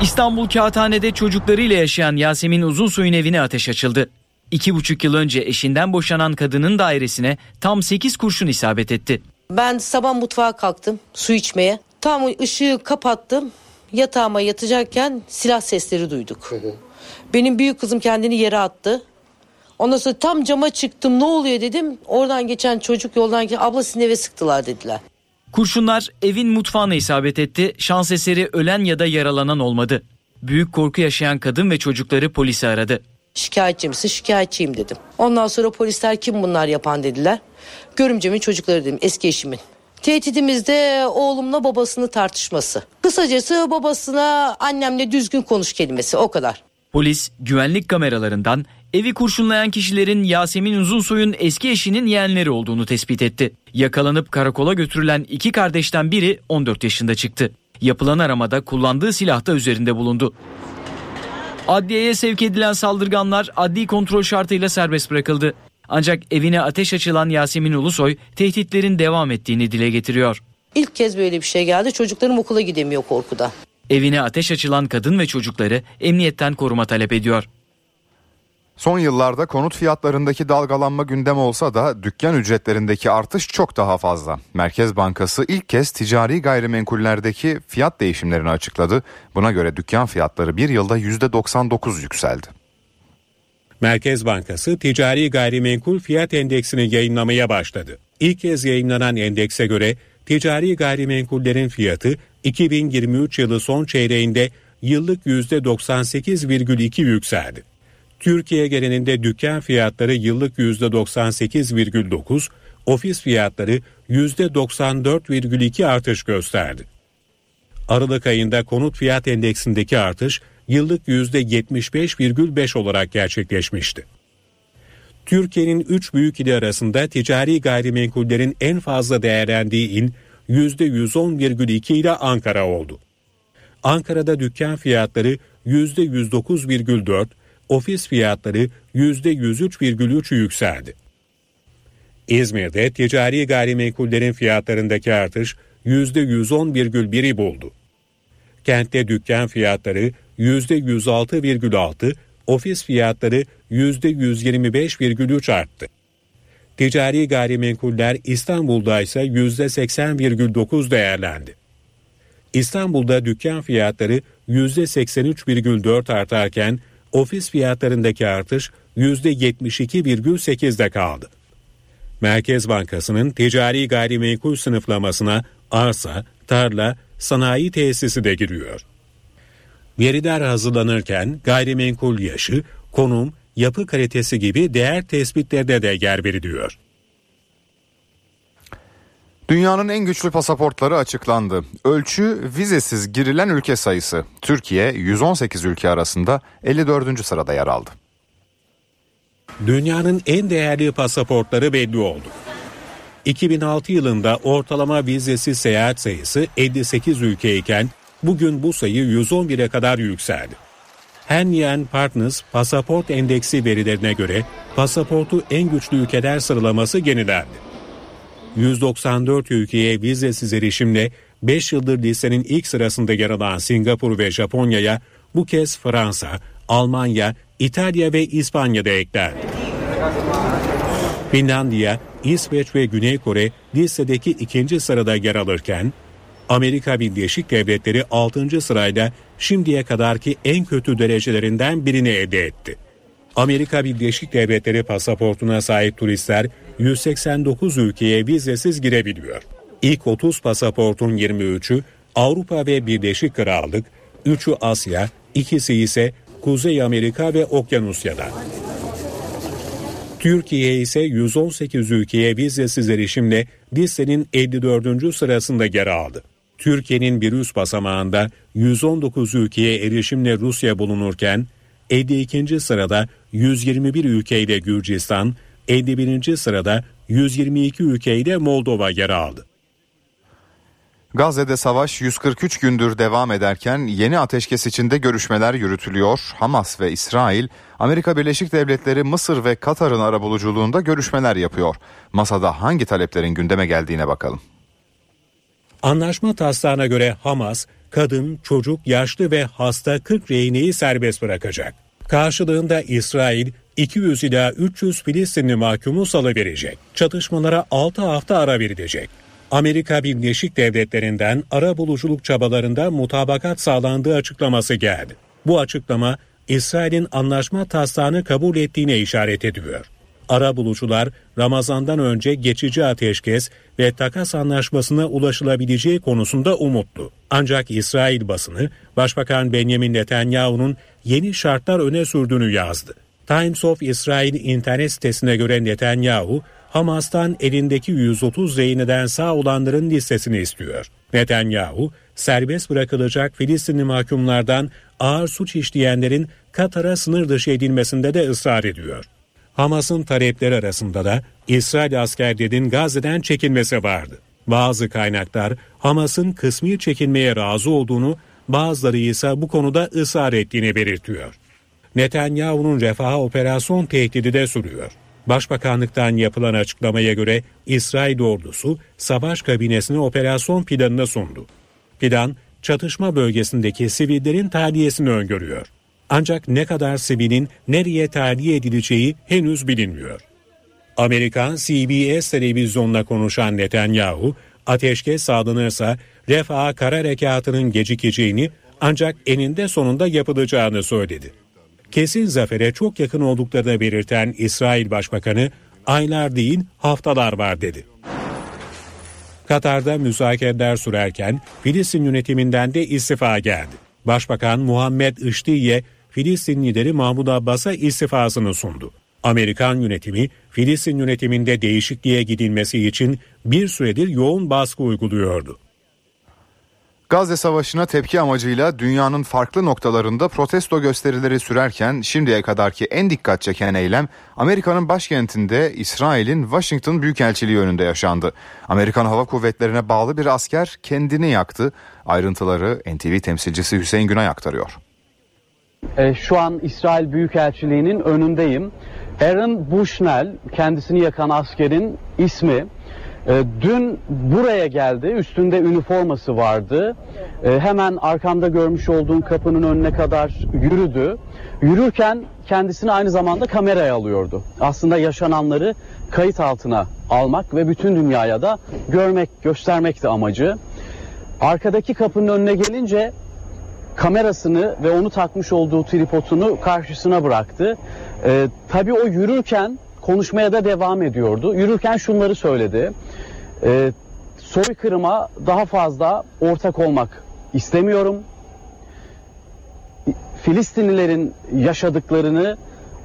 İstanbul Kağıthane'de çocuklarıyla yaşayan Yasemin Uzunsoy'un evine ateş açıldı. İki buçuk yıl önce eşinden boşanan kadının dairesine tam sekiz kurşun isabet etti. Ben sabah mutfağa kalktım su içmeye. Tam ışığı kapattım. Yatağıma yatacakken silah sesleri duyduk. Benim büyük kızım kendini yere attı. Ondan sonra tam cama çıktım ne oluyor dedim. Oradan geçen çocuk yoldan geçen abla sizin eve sıktılar dediler. Kurşunlar evin mutfağına isabet etti. Şans eseri ölen ya da yaralanan olmadı. Büyük korku yaşayan kadın ve çocukları polisi aradı. Şikayetçi misin? Şikayetçiyim dedim. Ondan sonra polisler kim bunlar yapan dediler. Görümcemin çocukları dedim eski eşimin. Tehdidimiz de oğlumla babasını tartışması. Kısacası babasına annemle düzgün konuş kelimesi o kadar. Polis güvenlik kameralarından evi kurşunlayan kişilerin Yasemin Uzunsoy'un eski eşinin yeğenleri olduğunu tespit etti. Yakalanıp karakola götürülen iki kardeşten biri 14 yaşında çıktı. Yapılan aramada kullandığı silah da üzerinde bulundu. Adliyeye sevk edilen saldırganlar adli kontrol şartıyla serbest bırakıldı. Ancak evine ateş açılan Yasemin Ulusoy tehditlerin devam ettiğini dile getiriyor. İlk kez böyle bir şey geldi. Çocuklarım okula gidemiyor korkuda. Evine ateş açılan kadın ve çocukları emniyetten koruma talep ediyor. Son yıllarda konut fiyatlarındaki dalgalanma gündem olsa da dükkan ücretlerindeki artış çok daha fazla. Merkez Bankası ilk kez ticari gayrimenkullerdeki fiyat değişimlerini açıkladı. Buna göre dükkan fiyatları bir yılda %99 yükseldi. Merkez Bankası ticari gayrimenkul fiyat endeksini yayınlamaya başladı. İlk kez yayınlanan endekse göre ticari gayrimenkullerin fiyatı 2023 yılı son çeyreğinde yıllık %98,2 yükseldi. Türkiye genelinde dükkan fiyatları yıllık %98,9, ofis fiyatları %94,2 artış gösterdi. Aralık ayında konut fiyat endeksindeki artış yıllık %75,5 olarak gerçekleşmişti. Türkiye'nin 3 büyük ili arasında ticari gayrimenkullerin en fazla değerlendiği il %110,2 ile Ankara oldu. Ankara'da dükkan fiyatları %109,4, ofis fiyatları %103,3 yükseldi. İzmir'de ticari gayrimenkullerin fiyatlarındaki artış %110,1'i buldu. Kentte dükkan fiyatları %106,6, ofis fiyatları %125,3 arttı. Ticari gayrimenkuller İstanbul'da ise %80,9 değerlendi. İstanbul'da dükkan fiyatları %83,4 artarken ofis fiyatlarındaki artış %72,8'de kaldı. Merkez Bankası'nın ticari gayrimenkul sınıflamasına arsa, tarla, sanayi tesisi de giriyor. Veriler hazırlanırken gayrimenkul yaşı, konum, yapı kalitesi gibi değer tespitlerde de yer veriliyor. Dünyanın en güçlü pasaportları açıklandı. Ölçü vizesiz girilen ülke sayısı. Türkiye 118 ülke arasında 54. sırada yer aldı. Dünyanın en değerli pasaportları belli oldu. 2006 yılında ortalama vizesiz seyahat sayısı 58 ülkeyken bugün bu sayı 111'e kadar yükseldi. Henyan Partners pasaport endeksi verilerine göre pasaportu en güçlü ülkeler sıralaması yenilendi. 194 ülkeye vizesiz erişimle 5 yıldır listenin ilk sırasında yer alan Singapur ve Japonya'ya bu kez Fransa, Almanya, İtalya ve İspanya'da eklendi. Finlandiya, İsveç ve Güney Kore listedeki ikinci sırada yer alırken Amerika Birleşik Devletleri 6. sırayla şimdiye kadarki en kötü derecelerinden birini elde etti. Amerika Birleşik Devletleri pasaportuna sahip turistler 189 ülkeye vizesiz girebiliyor. İlk 30 pasaportun 23'ü Avrupa ve Birleşik Krallık, 3'ü Asya, ikisi ise Kuzey Amerika ve Okyanusya'da. Türkiye ise 118 ülkeye vizesiz erişimle listenin 54. sırasında yer aldı. Türkiye'nin bir üst basamağında 119 ülkeye erişimle Rusya bulunurken 52. sırada 121 ülkeyle Gürcistan, 51. sırada 122 ülkeyle Moldova yer aldı. Gazze'de savaş 143 gündür devam ederken yeni ateşkes içinde görüşmeler yürütülüyor. Hamas ve İsrail, Amerika Birleşik Devletleri, Mısır ve Katar'ın arabuluculuğunda görüşmeler yapıyor. Masada hangi taleplerin gündeme geldiğine bakalım. Anlaşma taslağına göre Hamas, kadın, çocuk, yaşlı ve hasta 40 rehineyi serbest bırakacak. Karşılığında İsrail 200 ila 300 Filistinli mahkumu salıverecek. Çatışmalara 6 hafta ara verilecek. Amerika Birleşik Devletleri'nden ara buluculuk çabalarında mutabakat sağlandığı açıklaması geldi. Bu açıklama İsrail'in anlaşma taslağını kabul ettiğine işaret ediyor. Ara bulucular Ramazan'dan önce geçici ateşkes ve takas anlaşmasına ulaşılabileceği konusunda umutlu. Ancak İsrail basını Başbakan Benjamin Netanyahu'nun yeni şartlar öne sürdüğünü yazdı. Times of Israel internet sitesine göre Netanyahu, Hamas'tan elindeki 130 rehineden sağ olanların listesini istiyor. Netanyahu, serbest bırakılacak Filistinli mahkumlardan ağır suç işleyenlerin Katar'a sınır dışı edilmesinde de ısrar ediyor. Hamas'ın talepleri arasında da İsrail askerlerinin Gazze'den çekilmesi vardı. Bazı kaynaklar Hamas'ın kısmi çekilmeye razı olduğunu, bazıları ise bu konuda ısrar ettiğini belirtiyor. Netanyahu'nun refaha operasyon tehdidi de sürüyor. Başbakanlıktan yapılan açıklamaya göre İsrail ordusu savaş kabinesine operasyon planını sundu. Plan, çatışma bölgesindeki sivillerin tahliyesini öngörüyor. Ancak ne kadar sivilin nereye tahliye edileceği henüz bilinmiyor. Amerikan CBS televizyonla konuşan Netanyahu, ateşkes sağlanırsa Refah kara harekatının gecikeceğini ancak eninde sonunda yapılacağını söyledi. Kesin zafere çok yakın olduklarını belirten İsrail Başbakanı, aylar değil haftalar var dedi. Katar'da müzakereler sürerken Filistin yönetiminden de istifa geldi. Başbakan Muhammed Iştiye, Filistin lideri Mahmud Abbas'a istifasını sundu. Amerikan yönetimi Filistin yönetiminde değişikliğe gidilmesi için bir süredir yoğun baskı uyguluyordu. Gazze Savaşı'na tepki amacıyla dünyanın farklı noktalarında protesto gösterileri sürerken şimdiye kadarki en dikkat çeken eylem Amerika'nın başkentinde İsrail'in Washington Büyükelçiliği önünde yaşandı. Amerikan Hava Kuvvetleri'ne bağlı bir asker kendini yaktı. Ayrıntıları NTV temsilcisi Hüseyin Günay aktarıyor. E, şu an İsrail Büyükelçiliği'nin önündeyim. Aaron Bushnell kendisini yakan askerin ismi. E, dün buraya geldi. Üstünde üniforması vardı. E, hemen arkamda görmüş olduğun kapının önüne kadar yürüdü. Yürürken kendisini aynı zamanda kameraya alıyordu. Aslında yaşananları kayıt altına almak ve bütün dünyaya da görmek, göstermekti amacı. Arkadaki kapının önüne gelince kamerasını ve onu takmış olduğu tripodunu karşısına bıraktı. Ee, tabii o yürürken konuşmaya da devam ediyordu. Yürürken şunları söyledi. Ee, soykırıma daha fazla ortak olmak istemiyorum. Filistinlilerin yaşadıklarını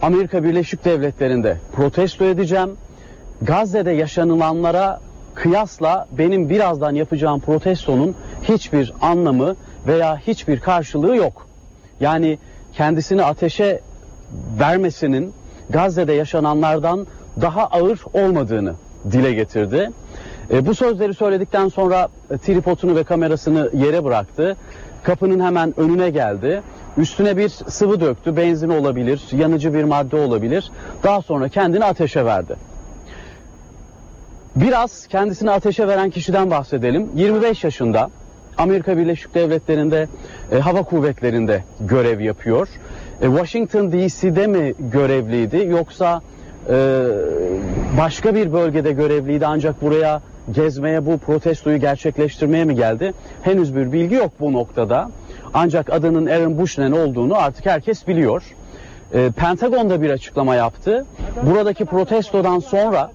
Amerika Birleşik Devletleri'nde protesto edeceğim. Gazze'de yaşanılanlara kıyasla benim birazdan yapacağım protestonun hiçbir anlamı veya hiçbir karşılığı yok. Yani kendisini ateşe vermesinin Gazze'de yaşananlardan daha ağır olmadığını dile getirdi. E, bu sözleri söyledikten sonra e, tripodunu ve kamerasını yere bıraktı. Kapının hemen önüne geldi. Üstüne bir sıvı döktü. Benzin olabilir, yanıcı bir madde olabilir. Daha sonra kendini ateşe verdi. Biraz kendisini ateşe veren kişiden bahsedelim. 25 yaşında Amerika Birleşik Devletleri'nde e, hava kuvvetlerinde görev yapıyor. E, Washington DC'de mi görevliydi yoksa e, başka bir bölgede görevliydi ancak buraya gezmeye bu protestoyu gerçekleştirmeye mi geldi? Henüz bir bilgi yok bu noktada. Ancak adının Aaron Bushnell olduğunu artık herkes biliyor. E, Pentagon'da bir açıklama yaptı. Buradaki protestodan sonra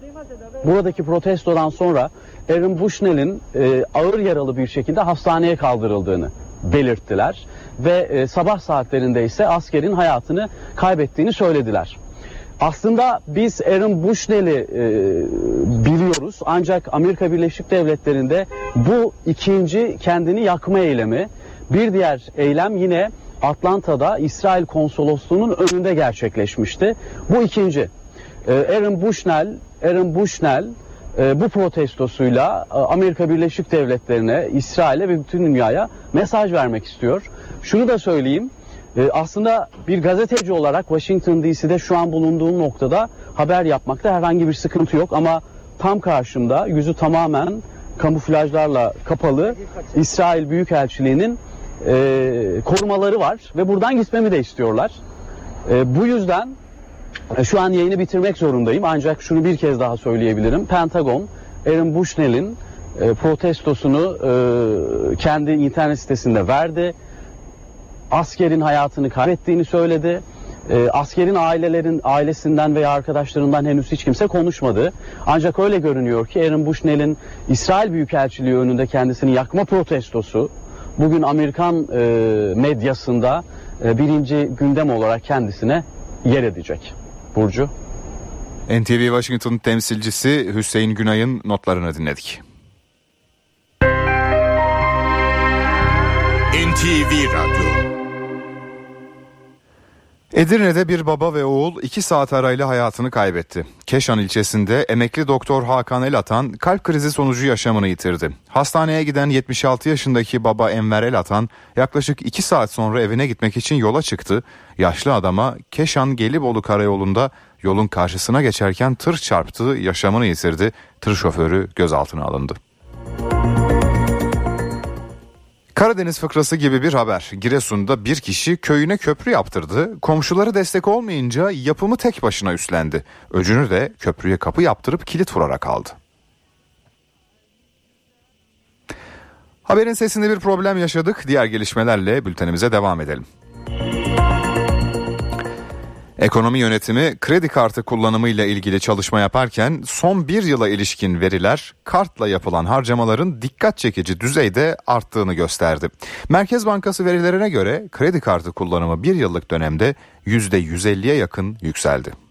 buradaki protestodan sonra Aaron Bushnell'in e, ağır yaralı bir şekilde hastaneye kaldırıldığını belirttiler ve e, sabah saatlerinde ise askerin hayatını kaybettiğini söylediler. Aslında biz Aaron Bushnell'i e, biliyoruz ancak Amerika Birleşik Devletleri'nde bu ikinci kendini yakma eylemi. Bir diğer eylem yine Atlanta'da İsrail konsolosluğunun önünde gerçekleşmişti. Bu ikinci. E, Aaron Bushnell, Aaron Bushnell bu protestosuyla e, Amerika Birleşik Devletleri'ne, İsrail'e ve bütün dünyaya mesaj vermek istiyor. Şunu da söyleyeyim. E, aslında bir gazeteci olarak Washington DC'de şu an bulunduğum noktada haber yapmakta herhangi bir sıkıntı yok ama tam karşımda yüzü tamamen kamuflajlarla kapalı İsrail Büyükelçiliği'nin e, korumaları var ve buradan gitmemi de istiyorlar. E, bu yüzden e, şu an yayını bitirmek zorundayım ancak şunu bir kez daha söyleyebilirim. Pentagon, Aaron Bushnell'in e, protestosunu e, kendi internet sitesinde verdi. Askerin hayatını kaybettiğini söyledi e, askerin ailelerin ailesinden veya arkadaşlarından henüz hiç kimse konuşmadı. Ancak öyle görünüyor ki Aaron Bushnell'in İsrail Büyükelçiliği önünde kendisini yakma protestosu bugün Amerikan e, medyasında e, birinci gündem olarak kendisine yer edecek. Burcu. NTV Washington temsilcisi Hüseyin Günay'ın notlarını dinledik. NTV Radyo Edirne'de bir baba ve oğul 2 saat arayla hayatını kaybetti. Keşan ilçesinde emekli doktor Hakan Elatan kalp krizi sonucu yaşamını yitirdi. Hastaneye giden 76 yaşındaki baba Enver Elatan yaklaşık 2 saat sonra evine gitmek için yola çıktı. Yaşlı adama Keşan Gelibolu karayolunda yolun karşısına geçerken tır çarptı, yaşamını yitirdi. Tır şoförü gözaltına alındı. Karadeniz fıkrası gibi bir haber. Giresun'da bir kişi köyüne köprü yaptırdı. Komşuları destek olmayınca yapımı tek başına üstlendi. Öcünü de köprüye kapı yaptırıp kilit vurarak aldı. Haberin sesinde bir problem yaşadık. Diğer gelişmelerle bültenimize devam edelim. Ekonomi yönetimi kredi kartı kullanımıyla ilgili çalışma yaparken son bir yıla ilişkin veriler kartla yapılan harcamaların dikkat çekici düzeyde arttığını gösterdi. Merkez Bankası verilerine göre kredi kartı kullanımı bir yıllık dönemde %150'ye yakın yükseldi.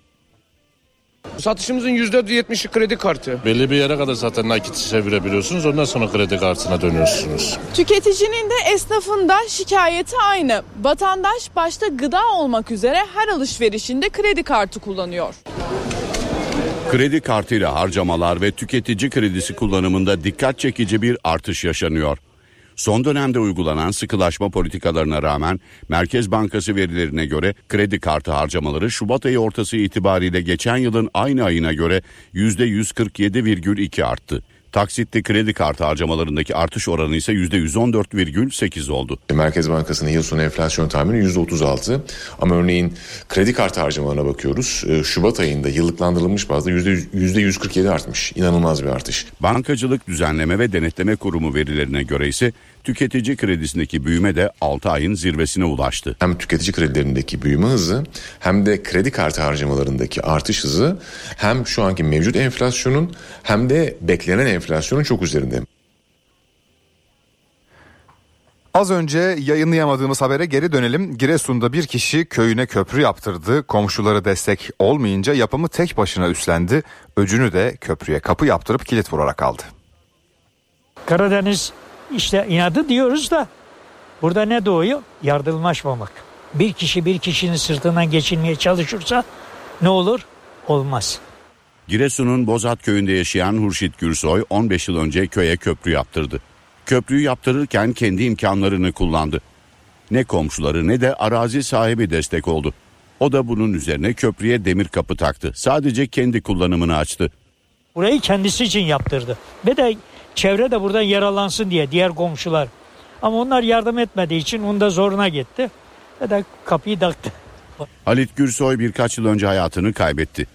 Satışımızın %70'i kredi kartı. Belli bir yere kadar zaten nakit çevirebiliyorsunuz. Ondan sonra kredi kartına dönüyorsunuz. Tüketicinin de esnafın da şikayeti aynı. Vatandaş başta gıda olmak üzere her alışverişinde kredi kartı kullanıyor. Kredi kartıyla harcamalar ve tüketici kredisi kullanımında dikkat çekici bir artış yaşanıyor. Son dönemde uygulanan sıkılaşma politikalarına rağmen Merkez Bankası verilerine göre kredi kartı harcamaları Şubat ayı ortası itibariyle geçen yılın aynı ayına göre %147,2 arttı. Taksitli kredi kartı harcamalarındaki artış oranı ise %114,8 oldu. Merkez Bankası'nın yıl sonu enflasyon tahmini %36 ama örneğin kredi kartı harcamalarına bakıyoruz. Ee, Şubat ayında yıllıklandırılmış bazda %147 artmış. İnanılmaz bir artış. Bankacılık Düzenleme ve Denetleme Kurumu verilerine göre ise tüketici kredisindeki büyüme de 6 ayın zirvesine ulaştı. Hem tüketici kredilerindeki büyüme hızı hem de kredi kartı harcamalarındaki artış hızı hem şu anki mevcut enflasyonun hem de beklenen enflasyonun çok üzerinde. Az önce yayınlayamadığımız habere geri dönelim. Giresun'da bir kişi köyüne köprü yaptırdı. Komşuları destek olmayınca yapımı tek başına üstlendi. Öcünü de köprüye kapı yaptırıp kilit vurarak aldı. Karadeniz işte inadı diyoruz da burada ne doğuyor? Yardımlaşmamak. Bir kişi bir kişinin sırtından geçinmeye çalışırsa ne olur? Olmaz. Giresun'un Bozat köyünde yaşayan Hurşit Gürsoy 15 yıl önce köye köprü yaptırdı. Köprüyü yaptırırken kendi imkanlarını kullandı. Ne komşuları ne de arazi sahibi destek oldu. O da bunun üzerine köprüye demir kapı taktı. Sadece kendi kullanımını açtı. Burayı kendisi için yaptırdı. Ve de çevre de buradan yaralansın diye diğer komşular. Ama onlar yardım etmediği için onun da zoruna gitti. Ve de kapıyı taktı. Halit Gürsoy birkaç yıl önce hayatını kaybetti.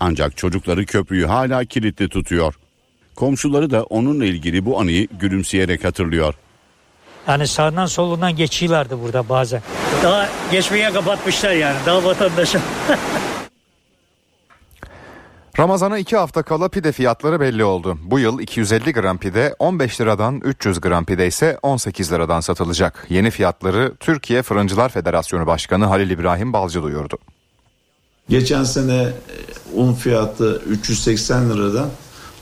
Ancak çocukları köprüyü hala kilitli tutuyor. Komşuları da onunla ilgili bu anıyı gülümseyerek hatırlıyor. Yani sağından solundan geçiyorlardı burada bazen. Daha geçmeye kapatmışlar yani daha vatandaşa. [LAUGHS] Ramazana 2 hafta kala pide fiyatları belli oldu. Bu yıl 250 gram pide 15 liradan 300 gram pide ise 18 liradan satılacak. Yeni fiyatları Türkiye Fırıncılar Federasyonu Başkanı Halil İbrahim Balcı duyurdu. Geçen sene un fiyatı 380 liradan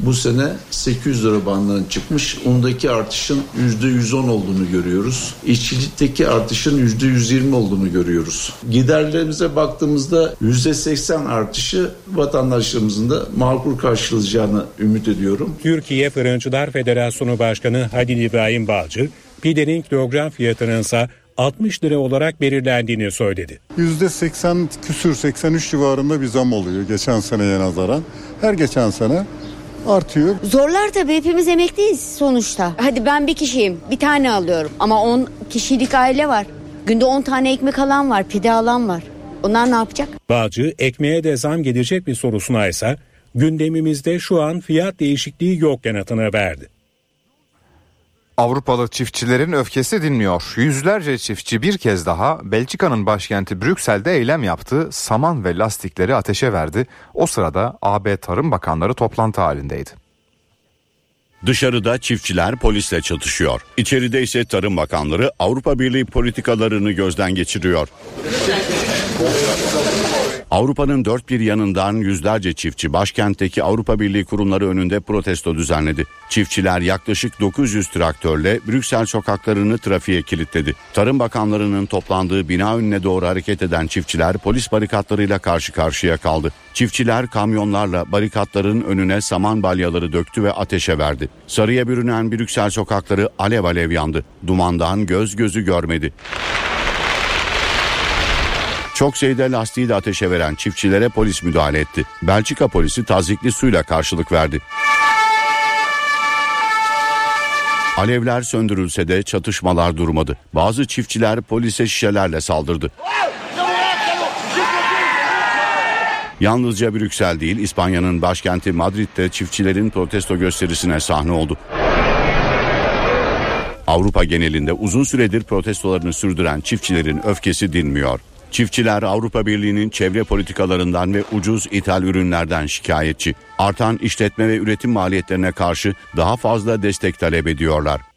bu sene 800 lira bandına çıkmış. Undaki artışın %110 olduğunu görüyoruz. İşçilikteki artışın %120 olduğunu görüyoruz. Giderlerimize baktığımızda %80 artışı vatandaşlarımızın da makul karşılayacağını ümit ediyorum. Türkiye Fırıncılar Federasyonu Başkanı Halil İbrahim Balcı, pidenin kilogram fiyatının ise 60 lira olarak belirlendiğini söyledi. %80 küsür 83 civarında bir zam oluyor geçen seneye nazaran. Her geçen sene artıyor. Zorlar tabii hepimiz emekliyiz sonuçta. Hadi ben bir kişiyim bir tane alıyorum ama 10 kişilik aile var. Günde 10 tane ekmek alan var pide alan var. Onlar ne yapacak? Balcı ekmeğe de zam gelecek mi sorusuna ise gündemimizde şu an fiyat değişikliği yok yanıtını verdi. Avrupalı çiftçilerin öfkesi dinmiyor. Yüzlerce çiftçi bir kez daha Belçika'nın başkenti Brüksel'de eylem yaptı, saman ve lastikleri ateşe verdi. O sırada AB Tarım Bakanları toplantı halindeydi. Dışarıda çiftçiler polisle çatışıyor. İçeride ise Tarım Bakanları Avrupa Birliği politikalarını gözden geçiriyor. Avrupa'nın dört bir yanından yüzlerce çiftçi başkentteki Avrupa Birliği kurumları önünde protesto düzenledi. Çiftçiler yaklaşık 900 traktörle Brüksel sokaklarını trafiğe kilitledi. Tarım Bakanlarının toplandığı bina önüne doğru hareket eden çiftçiler polis barikatlarıyla karşı karşıya kaldı. Çiftçiler kamyonlarla barikatların önüne saman balyaları döktü ve ateşe verdi. Sarıya bürünen Brüksel sokakları alev alev yandı. Dumandan göz gözü görmedi. Çok sayıda lastiği de ateşe veren çiftçilere polis müdahale etti. Belçika polisi tazikli suyla karşılık verdi. Alevler söndürülse de çatışmalar durmadı. Bazı çiftçiler polise şişelerle saldırdı. Yalnızca Brüksel değil İspanya'nın başkenti Madrid'de çiftçilerin protesto gösterisine sahne oldu. Avrupa genelinde uzun süredir protestolarını sürdüren çiftçilerin öfkesi dinmiyor. Çiftçiler Avrupa Birliği'nin çevre politikalarından ve ucuz ithal ürünlerden şikayetçi. Artan işletme ve üretim maliyetlerine karşı daha fazla destek talep ediyorlar.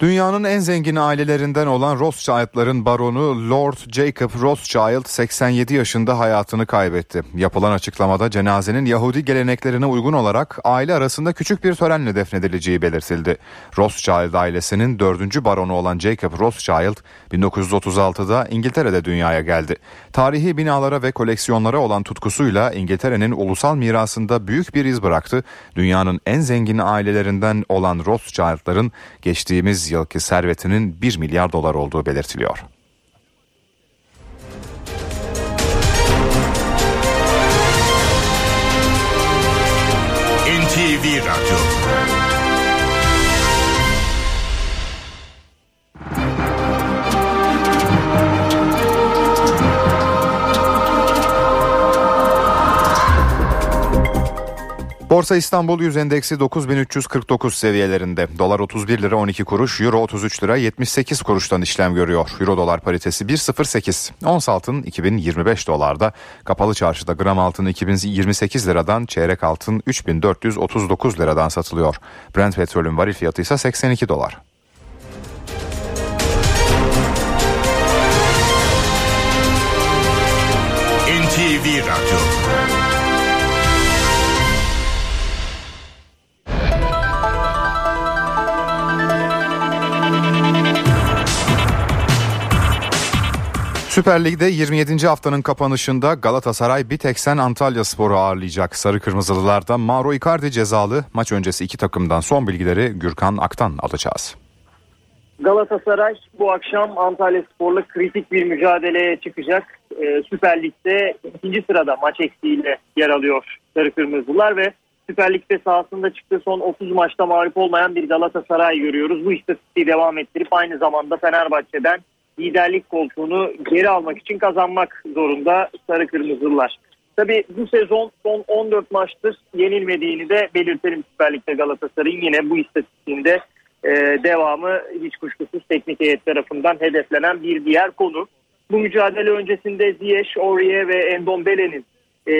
Dünyanın en zengin ailelerinden olan Rothschild'ların baronu Lord Jacob Rothschild 87 yaşında hayatını kaybetti. Yapılan açıklamada cenazenin Yahudi geleneklerine uygun olarak aile arasında küçük bir törenle defnedileceği belirtildi. Rothschild ailesinin dördüncü baronu olan Jacob Rothschild 1936'da İngiltere'de dünyaya geldi. Tarihi binalara ve koleksiyonlara olan tutkusuyla İngiltere'nin ulusal mirasında büyük bir iz bıraktı. Dünyanın en zengin ailelerinden olan Rothschild'ların geçtiğimiz yılki servetinin 1 milyar dolar olduğu belirtiliyor. NTV Radyo Borsa İstanbul Yüz Endeksi 9349 seviyelerinde. Dolar 31 lira 12 kuruş, Euro 33 lira 78 kuruştan işlem görüyor. Euro dolar paritesi 1.08. Ons altın 2025 dolarda. Kapalı çarşıda gram altın 2028 liradan, çeyrek altın 3439 liradan satılıyor. Brent petrolün varil fiyatı ise 82 dolar. NTV Radyo Süper Lig'de 27. haftanın kapanışında Galatasaray Biteksen Antalya Spor'u ağırlayacak. Sarı Kırmızılılar'da Mauro Icardi cezalı. Maç öncesi iki takımdan son bilgileri Gürkan Ak'tan alacağız. Galatasaray bu akşam Antalya Spor'la kritik bir mücadeleye çıkacak. Ee, Süper Lig'de ikinci sırada maç eksiğiyle yer alıyor Sarı Kırmızılar ve Süper Lig'de sahasında çıktığı son 30 maçta mağlup olmayan bir Galatasaray görüyoruz. Bu istatistiği devam ettirip aynı zamanda Fenerbahçe'den liderlik koltuğunu geri almak için kazanmak zorunda Sarı Kırmızılar. Tabii bu sezon son 14 maçtır yenilmediğini de belirtelim Süper Lig'de Galatasaray'ın yine bu istatistiğinde e, devamı hiç kuşkusuz teknik heyet tarafından hedeflenen bir diğer konu. Bu mücadele öncesinde Ziyech, Aurier ve Endombele'nin e,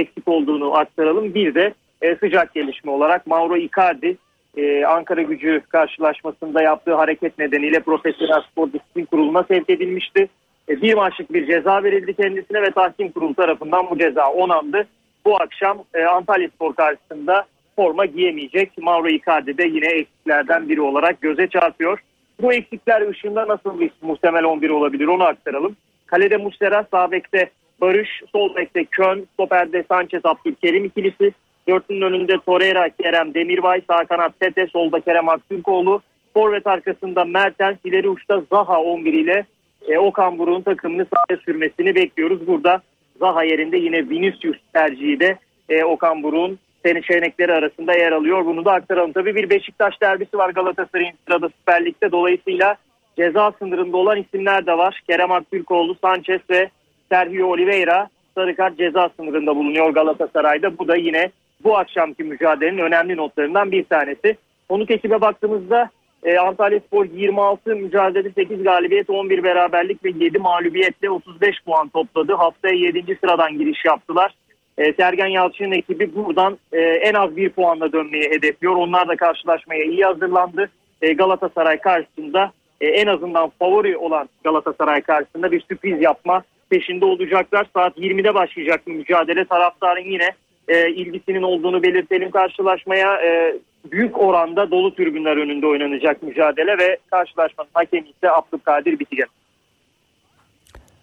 eksik olduğunu aktaralım. Bir de e, sıcak gelişme olarak Mauro Icardi e, Ankara gücü karşılaşmasında yaptığı hareket nedeniyle Profesyonel Spor Disiplin Kurulu'na sevk edilmişti. E, bir maçlık bir ceza verildi kendisine ve tahkim kurulu tarafından bu ceza onandı. Bu akşam e, Antalya Spor karşısında forma giyemeyecek. Mauro Icardi de yine eksiklerden biri olarak göze çarpıyor. Bu eksikler ışığında nasıl bir muhtemel 11 olabilir onu aktaralım. Kalede Muslera, sağ bekte Barış, sol bekte Kön, stoperde Sanchez, Abdülkerim ikilisi. Dörtlünün önünde Torreira, Kerem Demirbay, sağ kanat Tete, solda Kerem Aktürkoğlu. Forvet arkasında Mertens, ileri uçta Zaha 11 ile e, Okan Buruk'un takımını sahaya sürmesini bekliyoruz. Burada Zaha yerinde yine Vinicius tercihi de e, Okan Buruk'un seçenekleri arasında yer alıyor. Bunu da aktaralım. Tabii bir Beşiktaş derbisi var Galatasaray'ın sırada Süper Lig'de. Dolayısıyla ceza sınırında olan isimler de var. Kerem Aktürkoğlu, Sanchez ve Sergio Oliveira sarı kart ceza sınırında bulunuyor Galatasaray'da. Bu da yine bu akşamki mücadelenin önemli notlarından bir tanesi. konuk ekibe baktığımızda e, Antalya Spor 26 mücadele 8 galibiyet 11 beraberlik ve 7 mağlubiyetle 35 puan topladı. Haftaya 7. sıradan giriş yaptılar. E, Sergen Yalçın'ın ekibi buradan e, en az bir puanla dönmeyi hedefliyor. Onlar da karşılaşmaya iyi hazırlandı. E, Galatasaray karşısında e, en azından favori olan Galatasaray karşısında bir sürpriz yapma peşinde olacaklar. Saat 20'de başlayacak bir mücadele. Taraftarın yine e, ilgisinin olduğunu belirtelim karşılaşmaya. E, büyük oranda dolu tribünler önünde oynanacak mücadele ve karşılaşmanın hakemi ise Abdülkadir Bitigen.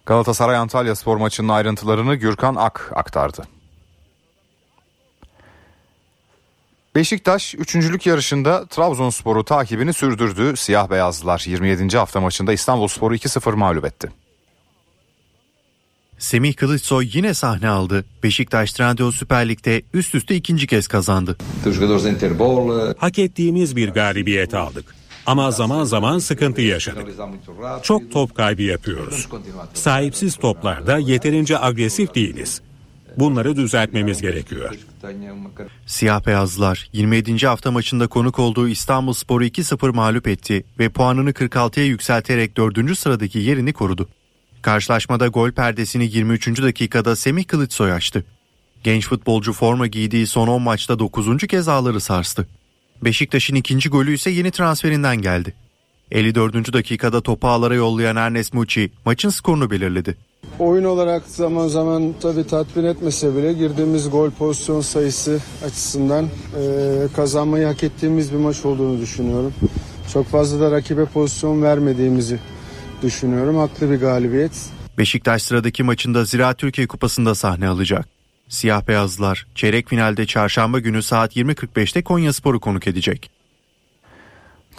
Galatasaray Antalya spor maçının ayrıntılarını Gürkan Ak aktardı. Beşiktaş üçüncülük yarışında Trabzonspor'u takibini sürdürdü. Siyah beyazlılar 27. hafta maçında İstanbulspor'u 2-0 mağlup etti. Semih Kılıçsoy yine sahne aldı. Beşiktaş Trendyol Süper Lig'de üst üste ikinci kez kazandı. Hak ettiğimiz bir galibiyet aldık. Ama zaman zaman sıkıntı yaşadık. Çok top kaybı yapıyoruz. Sahipsiz toplarda yeterince agresif değiliz. Bunları düzeltmemiz gerekiyor. Siyah beyazlılar 27. hafta maçında konuk olduğu İstanbul Sporu 2-0 mağlup etti ve puanını 46'ya yükselterek 4. sıradaki yerini korudu. Karşılaşmada gol perdesini 23. dakikada Semih Kılıçsoy açtı. Genç futbolcu forma giydiği son 10 maçta 9. kez ağları sarstı. Beşiktaş'ın ikinci golü ise yeni transferinden geldi. 54. dakikada topu ağlara yollayan Ernest Muçi maçın skorunu belirledi. Oyun olarak zaman zaman tabii tatmin etmese bile girdiğimiz gol pozisyon sayısı açısından e, kazanmayı hak ettiğimiz bir maç olduğunu düşünüyorum. Çok fazla da rakibe pozisyon vermediğimizi düşünüyorum. Haklı bir galibiyet. Beşiktaş sıradaki maçında Zira Türkiye Kupası'nda sahne alacak. Siyah beyazlılar çeyrek finalde çarşamba günü saat 20.45'te Konya Sporu konuk edecek.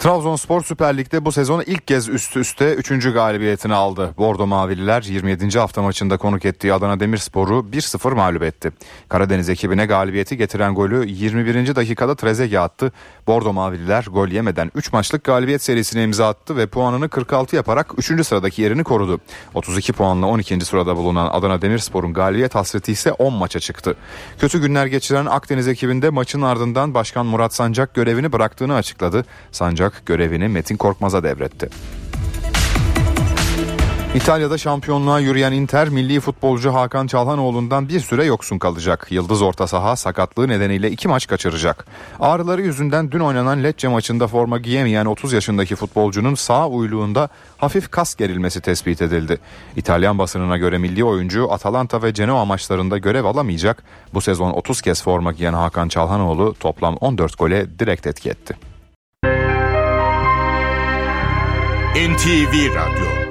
Trabzonspor Süper Lig'de bu sezon ilk kez üst üste 3. galibiyetini aldı. Bordo Mavililer 27. hafta maçında konuk ettiği Adana Demirspor'u 1-0 mağlup etti. Karadeniz ekibine galibiyeti getiren golü 21. dakikada Trezege attı. Bordo Mavililer gol yemeden 3 maçlık galibiyet serisine imza attı ve puanını 46 yaparak 3. sıradaki yerini korudu. 32 puanla 12. sırada bulunan Adana Demirspor'un galibiyet hasreti ise 10 maça çıktı. Kötü günler geçiren Akdeniz ekibinde maçın ardından Başkan Murat Sancak görevini bıraktığını açıkladı. Sancak görevini Metin Korkmaz'a devretti. İtalya'da şampiyonluğa yürüyen Inter milli futbolcu Hakan Çalhanoğlu'ndan bir süre yoksun kalacak. Yıldız orta saha sakatlığı nedeniyle iki maç kaçıracak. Ağrıları yüzünden dün oynanan Lecce maçında forma giyemeyen 30 yaşındaki futbolcunun sağ uyluğunda hafif kas gerilmesi tespit edildi. İtalyan basınına göre milli oyuncu Atalanta ve Genoa maçlarında görev alamayacak. Bu sezon 30 kez forma giyen Hakan Çalhanoğlu toplam 14 gole direkt etki etti. NTV Radyo